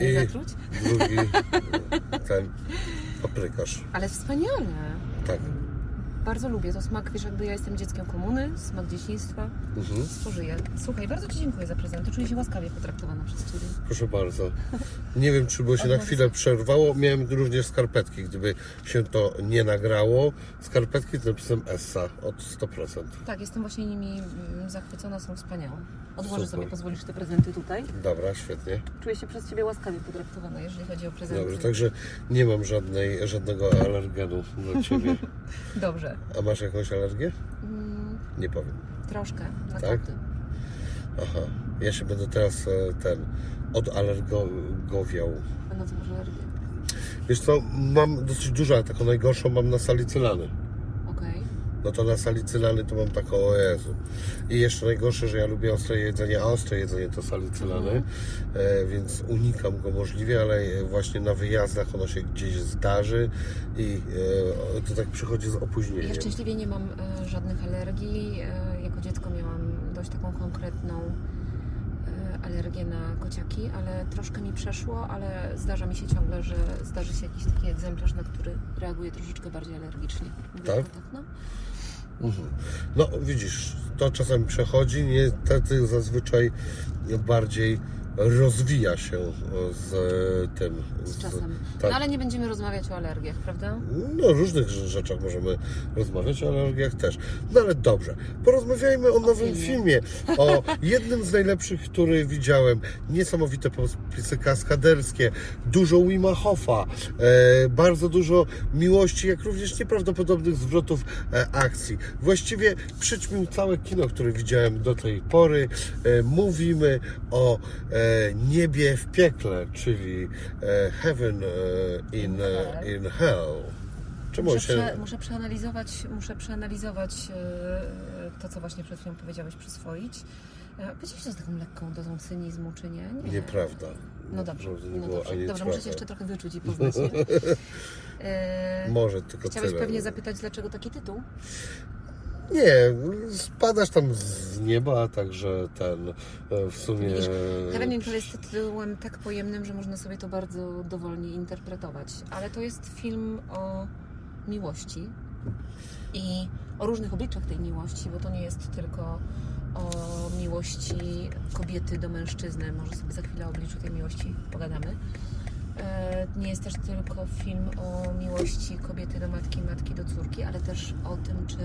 Nie I zatruć? drugi ten paprykarz. Ale wspaniale. Tak. Bardzo lubię. To smak, wiesz, jakby ja jestem dzieckiem komuny, smak dzieciństwa. Mhm. Spożyję. Słuchaj, bardzo Ci dziękuję za prezent. Czuję się łaskawie potraktowana przez Ciebie. Proszę bardzo. Nie wiem, czy było się na chwilę przerwało. Miałem również skarpetki. Gdyby się to nie nagrało, skarpetki z napisem Essa od 100%. Tak, jestem właśnie nimi mm, zachwycona, są wspaniałe. Odłożę Super. sobie, pozwolisz te prezenty tutaj. Dobra, świetnie. Czuję się przez Ciebie łaskawie potraktowana, jeżeli chodzi o prezenty. Dobrze, także nie mam żadnej, żadnego alergenu dla Ciebie. Dobrze. A masz jakąś alergię? Mm, Nie powiem. troszkę na Tak? koty. Aha. Ja się będę teraz e, ten odalergowiał. A na co może alergię? Wiesz co, mam dosyć dużo, ale taką najgorszą mam na salicylany. No to na salicylany to mam taką, o Jezu. I jeszcze najgorsze, że ja lubię ostre jedzenie, a ostre jedzenie to salicylany, Mhm. e, więc unikam go możliwie, ale właśnie na wyjazdach ono się gdzieś zdarzy i e, to tak przychodzi z Ja opóźnieniem. szczęśliwie nie mam e, żadnych alergii. Jako dziecko miałam dość taką konkretną alergię na kociaki, ale troszkę mi przeszło, ale zdarza mi się ciągle, że zdarzy się jakiś taki egzemplarz, na który reaguję troszeczkę bardziej alergicznie. Mówię Tak? kotach, no. Mhm. No widzisz, to czasami przechodzi, niestety zazwyczaj bardziej rozwija się z e, tym. Z czasem. tak. No ale nie będziemy rozmawiać o alergiach, prawda? No, o różnych rze- rzeczach możemy rozmawiać, o alergiach też. No ale dobrze, porozmawiajmy o nowym filmie. filmie. O jednym z najlepszych, który widziałem. Niesamowite podpisy kaskaderskie, dużo Wima Hofa, e, bardzo dużo miłości, jak również nieprawdopodobnych zwrotów e, akcji. Właściwie przyćmił całe kino, które widziałem do tej pory. E, mówimy o e, niebie w piekle, czyli e, heaven e, in, e, in hell. Czemu Muszę, się... prze, muszę przeanalizować, muszę przeanalizować e, to, co właśnie przed chwilą powiedziałeś, przyswoić. E, Powiedziałeś to z taką lekką dozą cynizmu, czy nie? Nie. Nieprawda. No dobrze, no dobrze, dobrze muszę. Cię jeszcze trochę wyczuć i poznać. E, Może tylko Chciałeś tyle. pewnie zapytać, dlaczego taki tytuł? Nie, spadasz tam z nieba, także ten e, w sumie... Hell jest tytułem tak pojemnym, że można sobie to bardzo dowolnie interpretować. Ale to jest film o miłości i o różnych obliczach tej miłości, bo to nie jest tylko o miłości kobiety do mężczyzny. Może sobie za chwilę o obliczu tej miłości pogadamy. E, Nie jest też tylko film o miłości kobiety do matki, matki do córki, ale też o tym, czy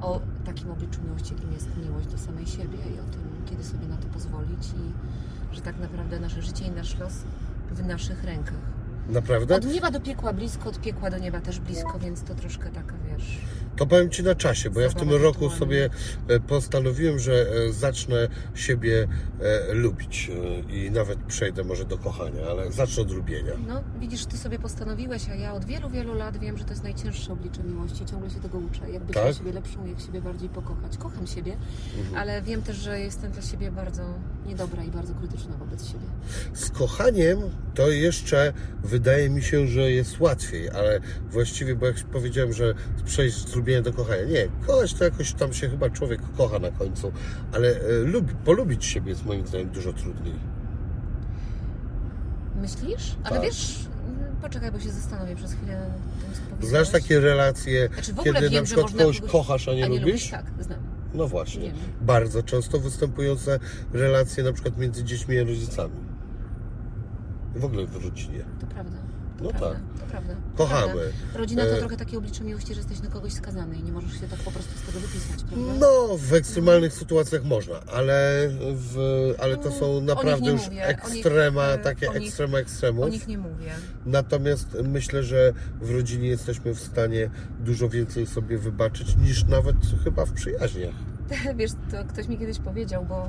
o takim obliczu miłości, jakim jest miłość do samej siebie i o tym, kiedy sobie na to pozwolić i że tak naprawdę nasze życie i nasz los w naszych rękach. Naprawdę? Od nieba do piekła blisko, od piekła do nieba też blisko, więc to troszkę taka, wiesz... To powiem Ci na czasie, bo ja w tym roku sobie e, postanowiłem, że e, zacznę siebie e, lubić i nawet przejdę może do kochania, ale zacznę od lubienia. No, widzisz, ty sobie postanowiłeś, a ja od wielu, wielu lat wiem, że to jest najcięższe oblicze miłości. Ciągle się tego uczę. Jak być Tak? dla siebie lepszą, jak siebie bardziej pokochać. Kocham siebie, ale wiem też, że jestem dla siebie bardzo niedobra i bardzo krytyczna wobec siebie. Z kochaniem to jeszcze wydaje mi się, że jest łatwiej, ale właściwie, bo jak powiedziałem, że przejść z lubienia do kochania. Nie, kochać to jakoś tam się chyba człowiek kocha na końcu, ale e, lubi, polubić siebie jest moim zdaniem dużo trudniej. Myślisz? Ale Tak. wiesz, poczekaj, bo się zastanowię przez chwilę. Znasz takie relacje, Znaczy, kiedy wiem, na przykład kogoś kogoś- kochasz, a nie, A nie lubisz? lubisz? Tak, znam. No właśnie. Wiem. Bardzo często występujące relacje na przykład między dziećmi a rodzicami. W ogóle w rodzinie. To prawda. To No prawda, tak. To prawda. Kochamy. Prawda. Rodzina to E, trochę takie oblicze miłości, że jesteś na kogoś skazany i nie możesz się tak po prostu z tego wypisać, prawda? No, w ekstremalnych sytuacjach można, ale, w, ale to są Mm, naprawdę już mówię, o nich, ekstrema, e, takie nich- ekstrema ekstremów. O nich nie mówię. Natomiast myślę, że w rodzinie jesteśmy w stanie dużo więcej sobie wybaczyć niż nawet chyba w przyjaźniach. Wiesz, to ktoś mi kiedyś powiedział, bo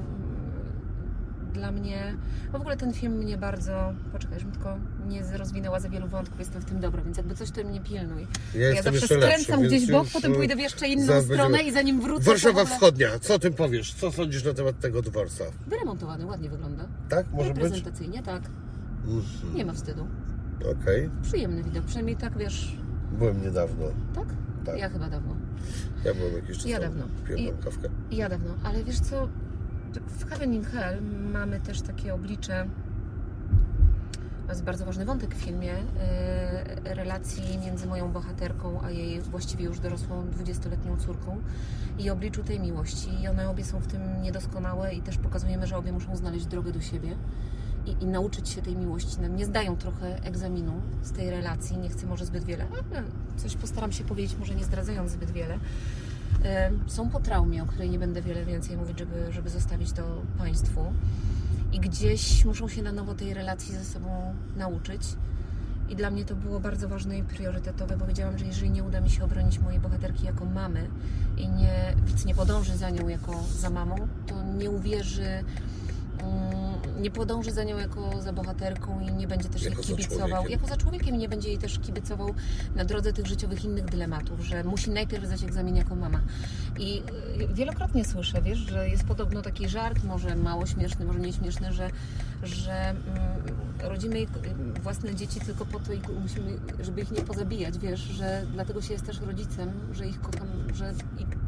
dla mnie, bo w ogóle ten film mnie bardzo, poczekaj, żebym tylko nie rozwinęła za wielu wątków, jestem w tym dobra, więc jakby coś to mnie pilnuj. Ja, Ja, zawsze lepszy, skręcam gdzieś bok, potem e, pójdę w jeszcze inną stronę będziemy- i zanim wrócę, Warszawa ogóle... Wschodnia, co o tym powiesz? Co sądzisz na temat tego dworca? Wyremontowany, ładnie wygląda. Tak, może być? Reprezentacyjnie, tak. Mhm. Nie ma wstydu. Okej, Przyjemny widok, przynajmniej tak, wiesz, byłem niedawno. tak? Tak. Ja chyba dawno. Ja byłem jakiś czas Ja dawno. Piłem I- kawkę. Ja dawno, ale wiesz co, w Heaven Hell mamy też takie oblicze To jest bardzo ważny wątek w filmie e, relacji między moją bohaterką a jej właściwie już dorosłą 20-letnią córką i obliczu tej miłości. I one obie są w tym niedoskonałe i też pokazujemy, że obie muszą znaleźć drogę do siebie i, i nauczyć się tej miłości. No, nie zdają trochę egzaminu z tej relacji, nie chcę może zbyt wiele, ale coś postaram się powiedzieć, może nie zdradzając zbyt wiele. Są po traumie, o której nie będę wiele więcej mówić, żeby, żeby zostawić to Państwu i gdzieś muszą się na nowo tej relacji ze sobą nauczyć. I dla mnie to było bardzo ważne i priorytetowe, bo wiedziałam, że jeżeli nie uda mi się obronić mojej bohaterki jako mamy i nie, nie podąży za nią jako za mamą, to nie uwierzy, nie podąży za nią jako za bohaterką i nie będzie też jej Jako za kibicował. człowiekiem. Jako za człowiekiem i nie będzie jej też kibicował na drodze tych życiowych innych dylematów, że musi najpierw zdać egzamin jako mama. I y, wielokrotnie słyszę, wiesz, że jest podobno taki żart, może mało śmieszny, może nie śmieszny, że, że mm, rodzimy ich- własne dzieci tylko po to, musimy, żeby ich nie pozabijać, wiesz, że dlatego się jest też rodzicem, że ich kocham, że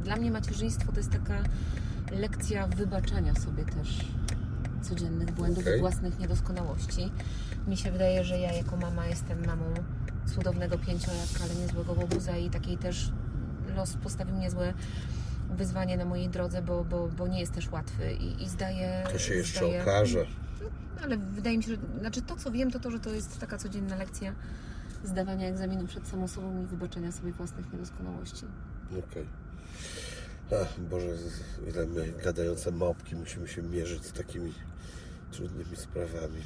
dla mnie macierzyństwo to jest taka lekcja wybaczania sobie też codziennych błędów Okej. i własnych niedoskonałości. Mi się wydaje, że ja jako mama jestem mamą cudownego pięciolatka, ale niezłego łobuza i takiej też los postawił niezłe wyzwanie na mojej drodze, bo, bo, bo nie jest też łatwy i, i zdaję... To się jeszcze zdaję, okaże. Ale wydaje mi się, że znaczy to co wiem, to to, że to jest taka codzienna lekcja zdawania egzaminu przed samą sobą i wybaczenia sobie własnych niedoskonałości. Okej. Ach, Boże, ile my gadające małpki musimy się mierzyć z takimi trudnymi sprawami.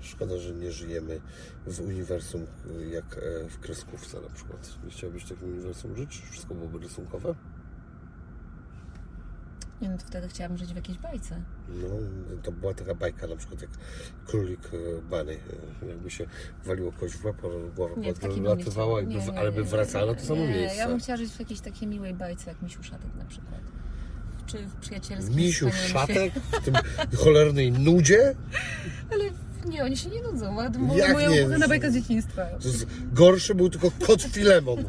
Szkoda, że nie żyjemy w uniwersum jak e, w kreskówce na przykład. Nie chciałbyś w takim uniwersum żyć? Wszystko byłoby rysunkowe? Nie no, to wtedy chciałabym żyć w jakiejś bajce. No, to była taka bajka na przykład jak królik e, Bany. e, Jakby się waliło kogoś w łeb, głowa Nie, w takim bym nie latywała, chciała. jakby, Nie, nie, ale by wracała na to samo nie, miejsce. Ja bym chciała żyć w jakiejś takiej miłej bajce, jak Misiu Szatek na przykład. Czy w przyjacielskim Misiu się- Szatek w tym cholernej nudzie? Ale nie, oni się nie nudzą. Jak moja nie? ukochana bajka z dzieciństwa. Gorszy był tylko kot Filemon.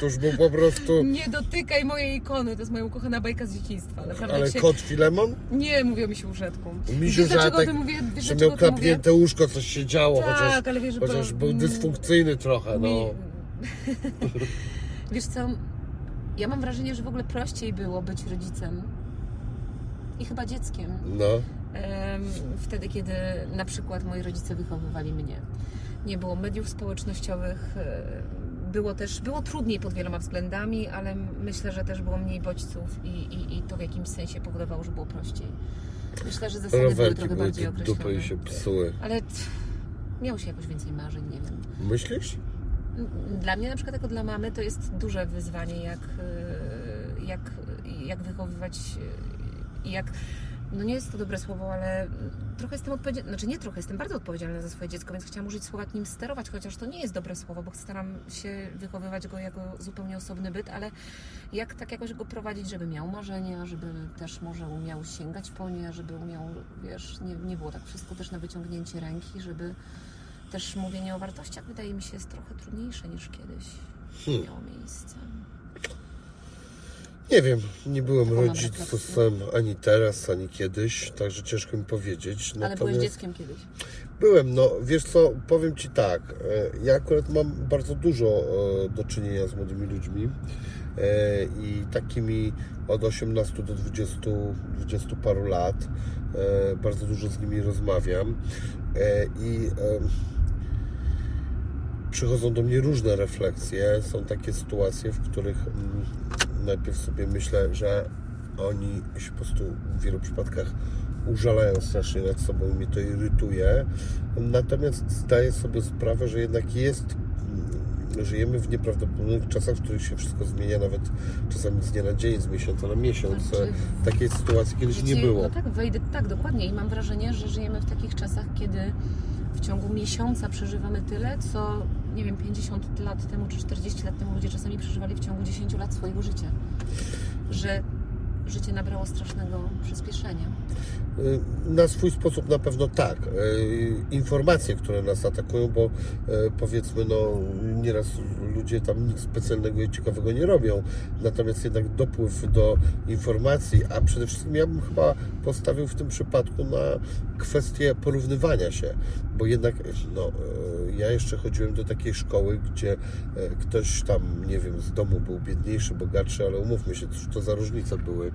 To już był po prostu... Nie dotykaj mojej ikony, to jest moja ukochana bajka z dzieciństwa. Naprawdę Ale się... kot Filemon? Nie, mówię mi się tym mówię? Wiesz, że miał klapnięte łóżko, coś się działo, Tak, chociaż, ale wiesz, chociaż bo- był dysfunkcyjny trochę, no. Mi... Wiesz co, ja mam wrażenie, że w ogóle prościej było być rodzicem i chyba dzieckiem No, wtedy, kiedy na przykład moi rodzice wychowywali mnie. Nie było mediów społecznościowych, e, było też, było trudniej pod wieloma względami, ale myślę, że też było mniej bodźców i, i, i to w jakimś sensie powodowało, że było prościej. Myślę, że zasady były rowerki trochę były bardziej tu dupy określone. i się psuły. Ale pff, miało się jakoś więcej marzeń, nie wiem. Myślisz? Dla mnie na przykład jako dla mamy to jest duże wyzwanie, jak, y, jak, jak wychowywać y, i jak, no nie jest to dobre słowo, ale trochę jestem odpowiedzialna, znaczy nie trochę, jestem bardzo odpowiedzialna za swoje dziecko, więc chciałam użyć słowa nim sterować, chociaż to nie jest dobre słowo, bo staram się wychowywać go jako zupełnie osobny byt, ale jak tak jakoś go prowadzić, żeby miał marzenia, żeby też może umiał sięgać po nie, żeby umiał, wiesz, nie, nie było tak wszystko też na wyciągnięcie ręki, żeby też mówienie o wartościach wydaje mi się jest trochę trudniejsze niż kiedyś Hmm. miało miejsce. Nie wiem, nie byłem Taką rodzicem ani teraz, ani kiedyś, także ciężko mi powiedzieć. Ale byłeś dzieckiem kiedyś. Byłem, no wiesz co, powiem Ci tak, e, ja akurat mam bardzo dużo e, do czynienia z młodymi ludźmi e, i takimi od 18 do 20, 20 paru lat, bardzo dużo z nimi rozmawiam i przychodzą do mnie różne refleksje, są takie sytuacje, w których mm, najpierw sobie myślę, że oni się po prostu w wielu przypadkach użalają strasznie nad sobą i mnie to irytuje. Natomiast zdaję sobie sprawę, że jednak jest, mm, żyjemy w nieprawdopodobnych czasach, w których się wszystko zmienia, nawet czasami z dnia na dzień, z miesiąca na miesiąc. Znaczy, Takiej sytuacji kiedyś nie Wiecie, było. No tak, wejdę, tak, dokładnie. I mam wrażenie, że żyjemy w takich czasach, kiedy ciągu miesiąca przeżywamy tyle, co nie wiem, 50 lat temu czy 40 lat temu ludzie czasami przeżywali w ciągu 10 lat swojego życia. Że, życie nabrało strasznego przyspieszenia. Y, Na swój sposób na pewno tak. Y, Informacje, które nas atakują, bo y, powiedzmy, no nieraz ludzie tam nic specjalnego i ciekawego nie robią, natomiast jednak dopływ do informacji, a przede wszystkim ja bym chyba postawił w tym przypadku na kwestię porównywania się, bo jednak no, y, ja jeszcze chodziłem do takiej szkoły, gdzie y, ktoś tam, nie wiem, z domu był biedniejszy, bogatszy, ale umówmy się, cóż to za różnice były, y,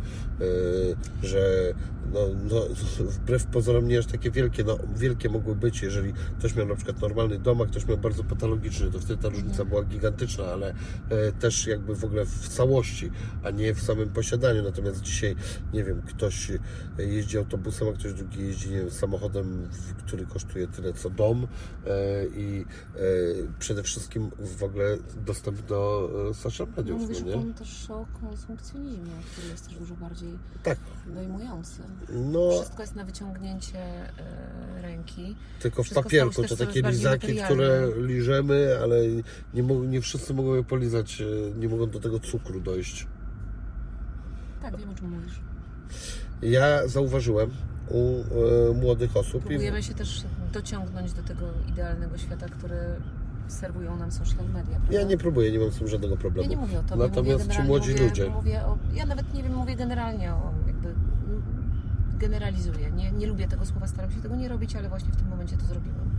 że no, no, wbrew pozorom nie aż takie wielkie, no wielkie mogły być, jeżeli ktoś miał na przykład normalny dom, a ktoś miał bardzo patologiczny, to wtedy ta różnica była gigantyczna, ale e, też jakby w ogóle w całości, a nie w samym posiadaniu. Natomiast dzisiaj, nie wiem, ktoś jeździ autobusem, a ktoś drugi jeździ nie wiem, samochodem, który kosztuje tyle co dom e, i e, przede wszystkim w ogóle dostęp do e, social No, mediów, mówisz no nie? też o konsumpcjonizmie, który jest też dużo bardziej Tak, dojmujący. no Wszystko jest na wyciągnięcie ręki. Tylko w Wszystko papierku, stało się to takie lizaki, które liżemy, ale nie, nie wszyscy mogą je polizać, nie mogą do tego cukru dojść. Tak, wiem o czym mówisz. Ja zauważyłem u e, młodych osób i Próbujemy się też dociągnąć do tego idealnego świata, który serwują nam social media. ja prawda? nie próbuję, nie mam z tym żadnego Ja problemu. nie mówię o tobie, Natomiast ci młodzi mówię, ludzie? Mówię o, ja nawet nie wiem, mówię generalnie o jakby generalizuję. Nie, nie lubię tego słowa, staram się tego nie robić, ale właśnie w tym momencie to zrobiłam.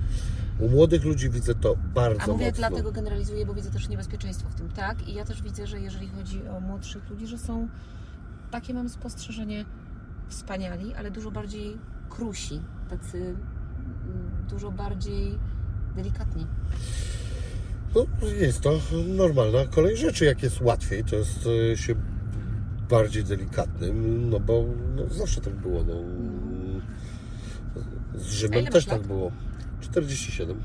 U młodych ludzi widzę to bardzo A mówię mocno. dlatego generalizuję, bo widzę też niebezpieczeństwo w tym, tak? I ja też widzę, że jeżeli chodzi o młodszych ludzi, że są takie mam spostrzeżenie wspaniali, ale dużo bardziej krusi, tacy dużo bardziej delikatni. No, jest to normalna kolej rzeczy. Jak jest łatwiej, to jest e, się bardziej delikatnym, no bo no, zawsze tak było. No. Z Rzymem ile też tak było. 47.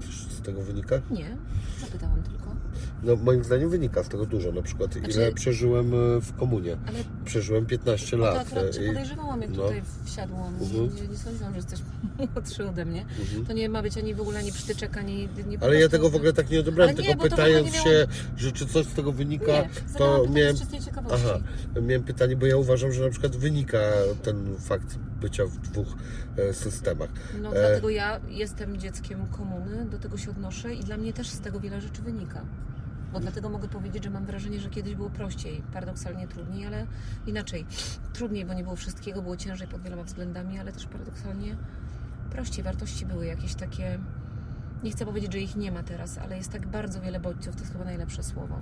Coś z tego wynika? Nie, zapytałam tylko. No, moim zdaniem wynika z tego dużo. Na przykład, ile Znaczy- przeżyłem e, w komunie. Ale Przeżyłem 15 o to lat. akurat e, Cię i- podejrzewałam, jak no. tutaj wsiadłam. Nie, Mhm. nie, nie sądziłam, że jesteś młodszy ode mnie. Mhm. To nie ma być ani w ogóle ani przytyczek, ani... Nie Ale ja tego w ogóle tak nie odebrałem, nie, tylko to pytając nie się, że czy coś z tego wynika, Nie, to miałem, aha, miałem pytanie, bo ja uważam, że na przykład wynika ten fakt bycia w dwóch e, systemach. No E. dlatego ja jestem dzieckiem komuny, do tego się odnoszę i dla mnie też z tego wiele rzeczy wynika. Bo dlatego mogę powiedzieć, że mam wrażenie, że kiedyś było prościej, paradoksalnie trudniej, ale inaczej. Trudniej, bo nie było wszystkiego, było ciężej pod wieloma względami, ale też paradoksalnie prościej. Wartości były jakieś takie. Nie chcę powiedzieć, że ich nie ma teraz, ale jest tak bardzo wiele bodźców, to jest chyba najlepsze słowo.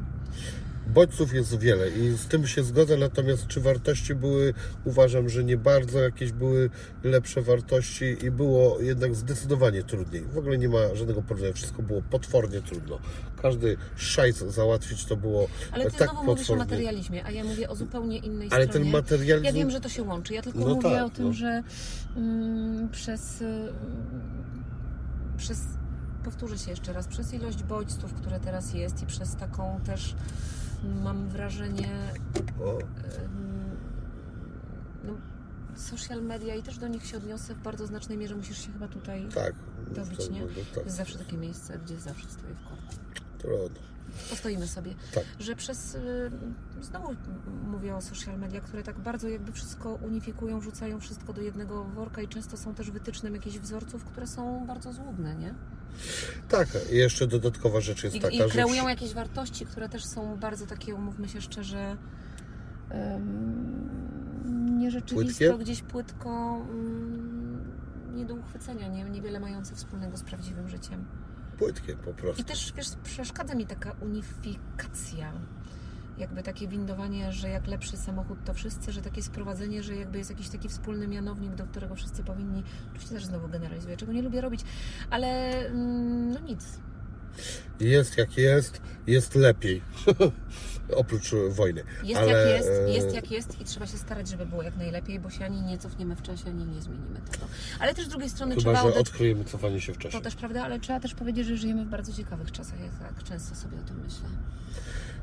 Bodźców jest wiele i z tym się zgodzę, natomiast czy wartości były, uważam, że nie bardzo jakieś były lepsze wartości i było jednak zdecydowanie trudniej. W ogóle nie ma żadnego porównania, wszystko było potwornie trudno. Każdy szajs załatwić to było Ale ty tak znowu mówisz o potwornie. materializmie, a ja mówię o zupełnie innej Ale stronie. ten materializm... Ja wiem, że to się łączy. Ja tylko No mówię tak, o tym, no. że mm, przez, y, przez, powtórzę się jeszcze raz, przez ilość bodźców, które teraz jest i przez taką też, mam wrażenie, no, social media i też do nich się odniosę w bardzo znacznej mierze. Musisz się chyba tutaj... tak. Dobić, nie? To tak. jest zawsze takie miejsce, gdzie zawsze stoję w korku. Trudno. Postoimy sobie. Tak. Że przez, y, znowu mówię o social media, które tak bardzo jakby wszystko unifikują, wrzucają wszystko do jednego worka i często są też wytycznym jakichś wzorców, które są bardzo złudne, nie? Tak, jeszcze dodatkowa rzecz jest I, taka, i że... kreują jakieś wartości, które też są bardzo takie, umówmy się szczerze, um, nierzeczywisto, Płytkie? gdzieś płytko, um, nie do uchwycenia, nie, niewiele mające wspólnego z prawdziwym życiem. Płytkie po prostu. I też, wiesz, przeszkadza mi taka unifikacja. Jakby takie windowanie, że jak lepszy samochód to wszyscy, że takie sprowadzenie, że jakby jest jakiś taki wspólny mianownik, do którego wszyscy powinni. Oczywiście też znowu generalizuję, czego nie lubię robić, ale mm, no nic. Jest jak jest, jest lepiej. Oprócz e, wojny. Jest Ale, jak jest, e, jest jak jest i trzeba się starać, żeby było jak najlepiej, bo się ani nie cofniemy w czasie, ani nie zmienimy tego. Ale też z drugiej strony Chyba, trzeba że oddać odkryjemy cofanie się w czasie. To też prawda, ale trzeba też powiedzieć, że żyjemy w bardzo ciekawych czasach. Ja tak często sobie o tym myślę.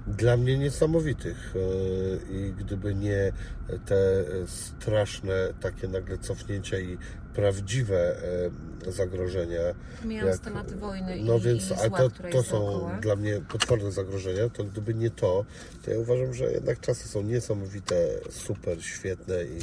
Dla mnie niesamowitych. e, I gdyby nie te straszne takie nagle cofnięcia i prawdziwe e, zagrożenia. Pomijając jak- wojny No i, więc, i a zła, to, to są dookoła. dla mnie potworne zagrożenia, to gdyby nie to, to ja uważam, że jednak czasy są niesamowite, super, świetne i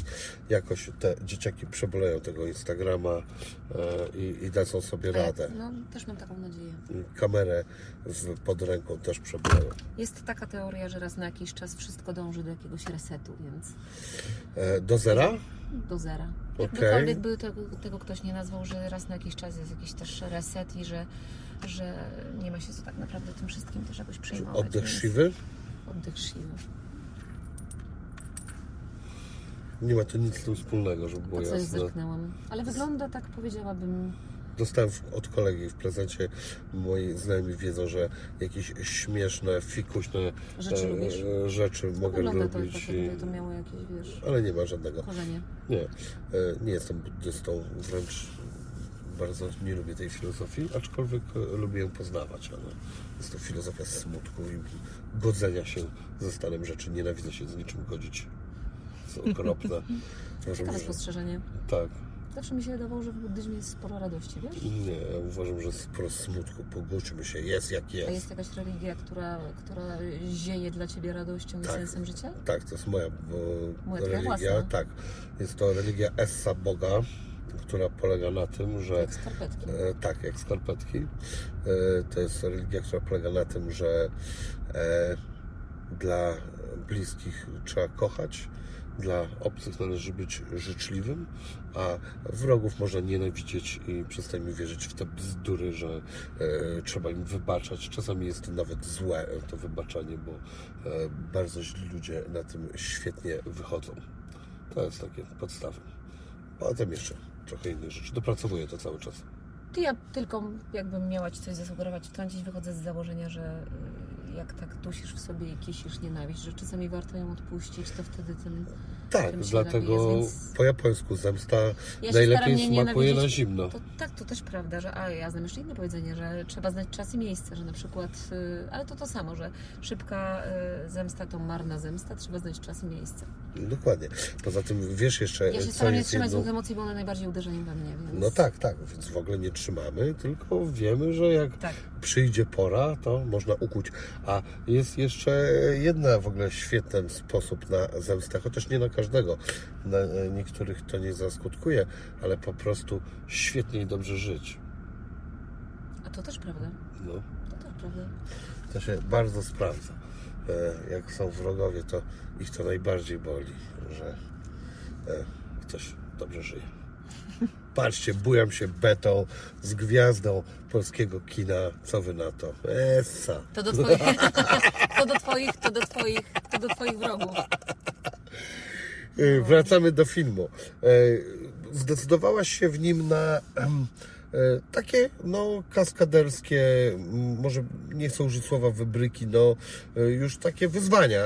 jakoś te dzieciaki przeboleją tego Instagrama e, i, i dadzą sobie radę. No, też mam taką nadzieję. Kamerę w, pod ręką też przeboleją. Jest taka teoria, że raz na jakiś czas wszystko dąży do jakiegoś resetu, więc E, do zera? Do zera. Jakbykolwiek by tego, tego ktoś nie nazwał, że raz na jakiś czas jest jakiś też reset i że, że nie ma się co tak naprawdę tym wszystkim też jakoś przejmować. Oddech siwy? Oddech siwy. Nie ma to nic z tym wspólnego, żeby było coś jasne. zerknęłam. Ale wygląda tak, powiedziałabym, Dostałem od kolegi w prezencie. Moi znajomi wiedzą, że jakieś śmieszne, fikuśne Rzeczy e, lubisz? e, rzeczy mogę wygląda to lubić. i- jakby to miało jakieś, wiesz, Ale nie ma żadnego. korzenie. Nie, e, nie jestem buddystą, wręcz bardzo nie lubię tej filozofii, aczkolwiek e, lubię ją poznawać, ale jest to filozofia smutku i godzenia się ze stanem rzeczy. Nienawidzę się z niczym godzić. Jest okropne. Uważam, Ciekawe że, spostrzeżenie. tak. Zawsze mi się wydawało, że w buddyzmie jest sporo radości, wiesz? Nie, ja uważam, że sporo smutku, pogódźmy się, jest jak A jest. jest jakaś religia, która, która zieje dla Ciebie radością i Tak. sensem życia? Tak, to jest moja Moja religia. własna. Tak, jest to religia Essa Boga, która polega na tym, że Jak skarpetki. E, tak, jak skarpetki. E, to jest religia, która polega na tym, że e, dla bliskich trzeba kochać, dla obcych należy być życzliwym, a wrogów można nienawidzieć i przestańmy wierzyć w te bzdury, że e, trzeba im wybaczać. Czasami jest to nawet złe to wybaczanie, bo e, bardzo źli ludzie na tym świetnie wychodzą. To jest takie podstawy. Potem jeszcze trochę innych rzeczy. Dopracowuję to cały czas. Ja tylko jakbym miała Ci coś zasugerować, wtrącić, wychodzę z założenia, że jak tak dusisz w sobie i kisisz nienawiść, że czasami warto ją odpuścić, to wtedy tym... Tak, Tym się dlatego jest, więc- po japońsku zemsta Ja najlepiej smakuje na zimno. To, tak, to też prawda, że a ja znam jeszcze inne powiedzenie, że trzeba znać czas i miejsce, że na przykład, y, ale to to samo, że szybka y, zemsta to marna zemsta, trzeba znać czas i miejsce. Dokładnie. Poza tym wiesz jeszcze, Ja się staram nie trzymać złych emocji, bo one najbardziej uderzają we mnie, więc... No tak, tak, więc w ogóle nie trzymamy, tylko wiemy, że jak Tak. Przyjdzie pora, to można ukuć. A jest jeszcze jedna w ogóle świetny sposób na zemstę, chociaż nie na każdego. Na e, niektórych to nie zaskutkuje, ale po prostu świetnie i dobrze żyć. A to też prawda. No. To też prawda. To się bardzo sprawdza. E, Jak są wrogowie, to ich to najbardziej boli, że e, ktoś dobrze żyje. Patrzcie, bujam się betą z gwiazdą polskiego kina. Co wy na to? Essa. To do twoich, to do twoich, to do twoich, to do twoich wrogów. E, Wracamy do filmu. E, Zdecydowałaś się w nim na e, takie, no, kaskaderskie, może nie chcę użyć słowa wybryki, no, już takie wyzwania.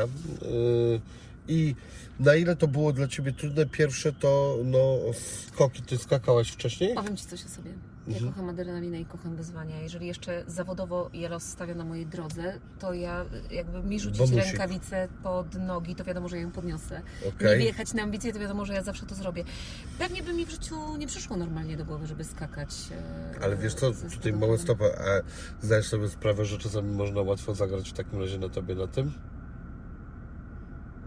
I na ile to było dla Ciebie trudne pierwsze, to no, skoki, Ty skakałaś wcześniej? Powiem Ci coś o sobie. Ja Mhm. kocham adrenalinę i kocham wyzwania. Jeżeli jeszcze zawodowo je rozstawia na mojej drodze, to ja jakby mi rzucić Bonusik. rękawicę pod nogi, to wiadomo, że ja ją podniosę. Okej. Mi wjechać na ambicje, to wiadomo, że ja zawsze to zrobię. Pewnie by mi w życiu nie przyszło normalnie do głowy, żeby skakać. e, Ale wiesz co, tutaj małe stopa, a zdajesz sobie sprawę, że czasami można łatwo zagrać w takim razie na Tobie na tym?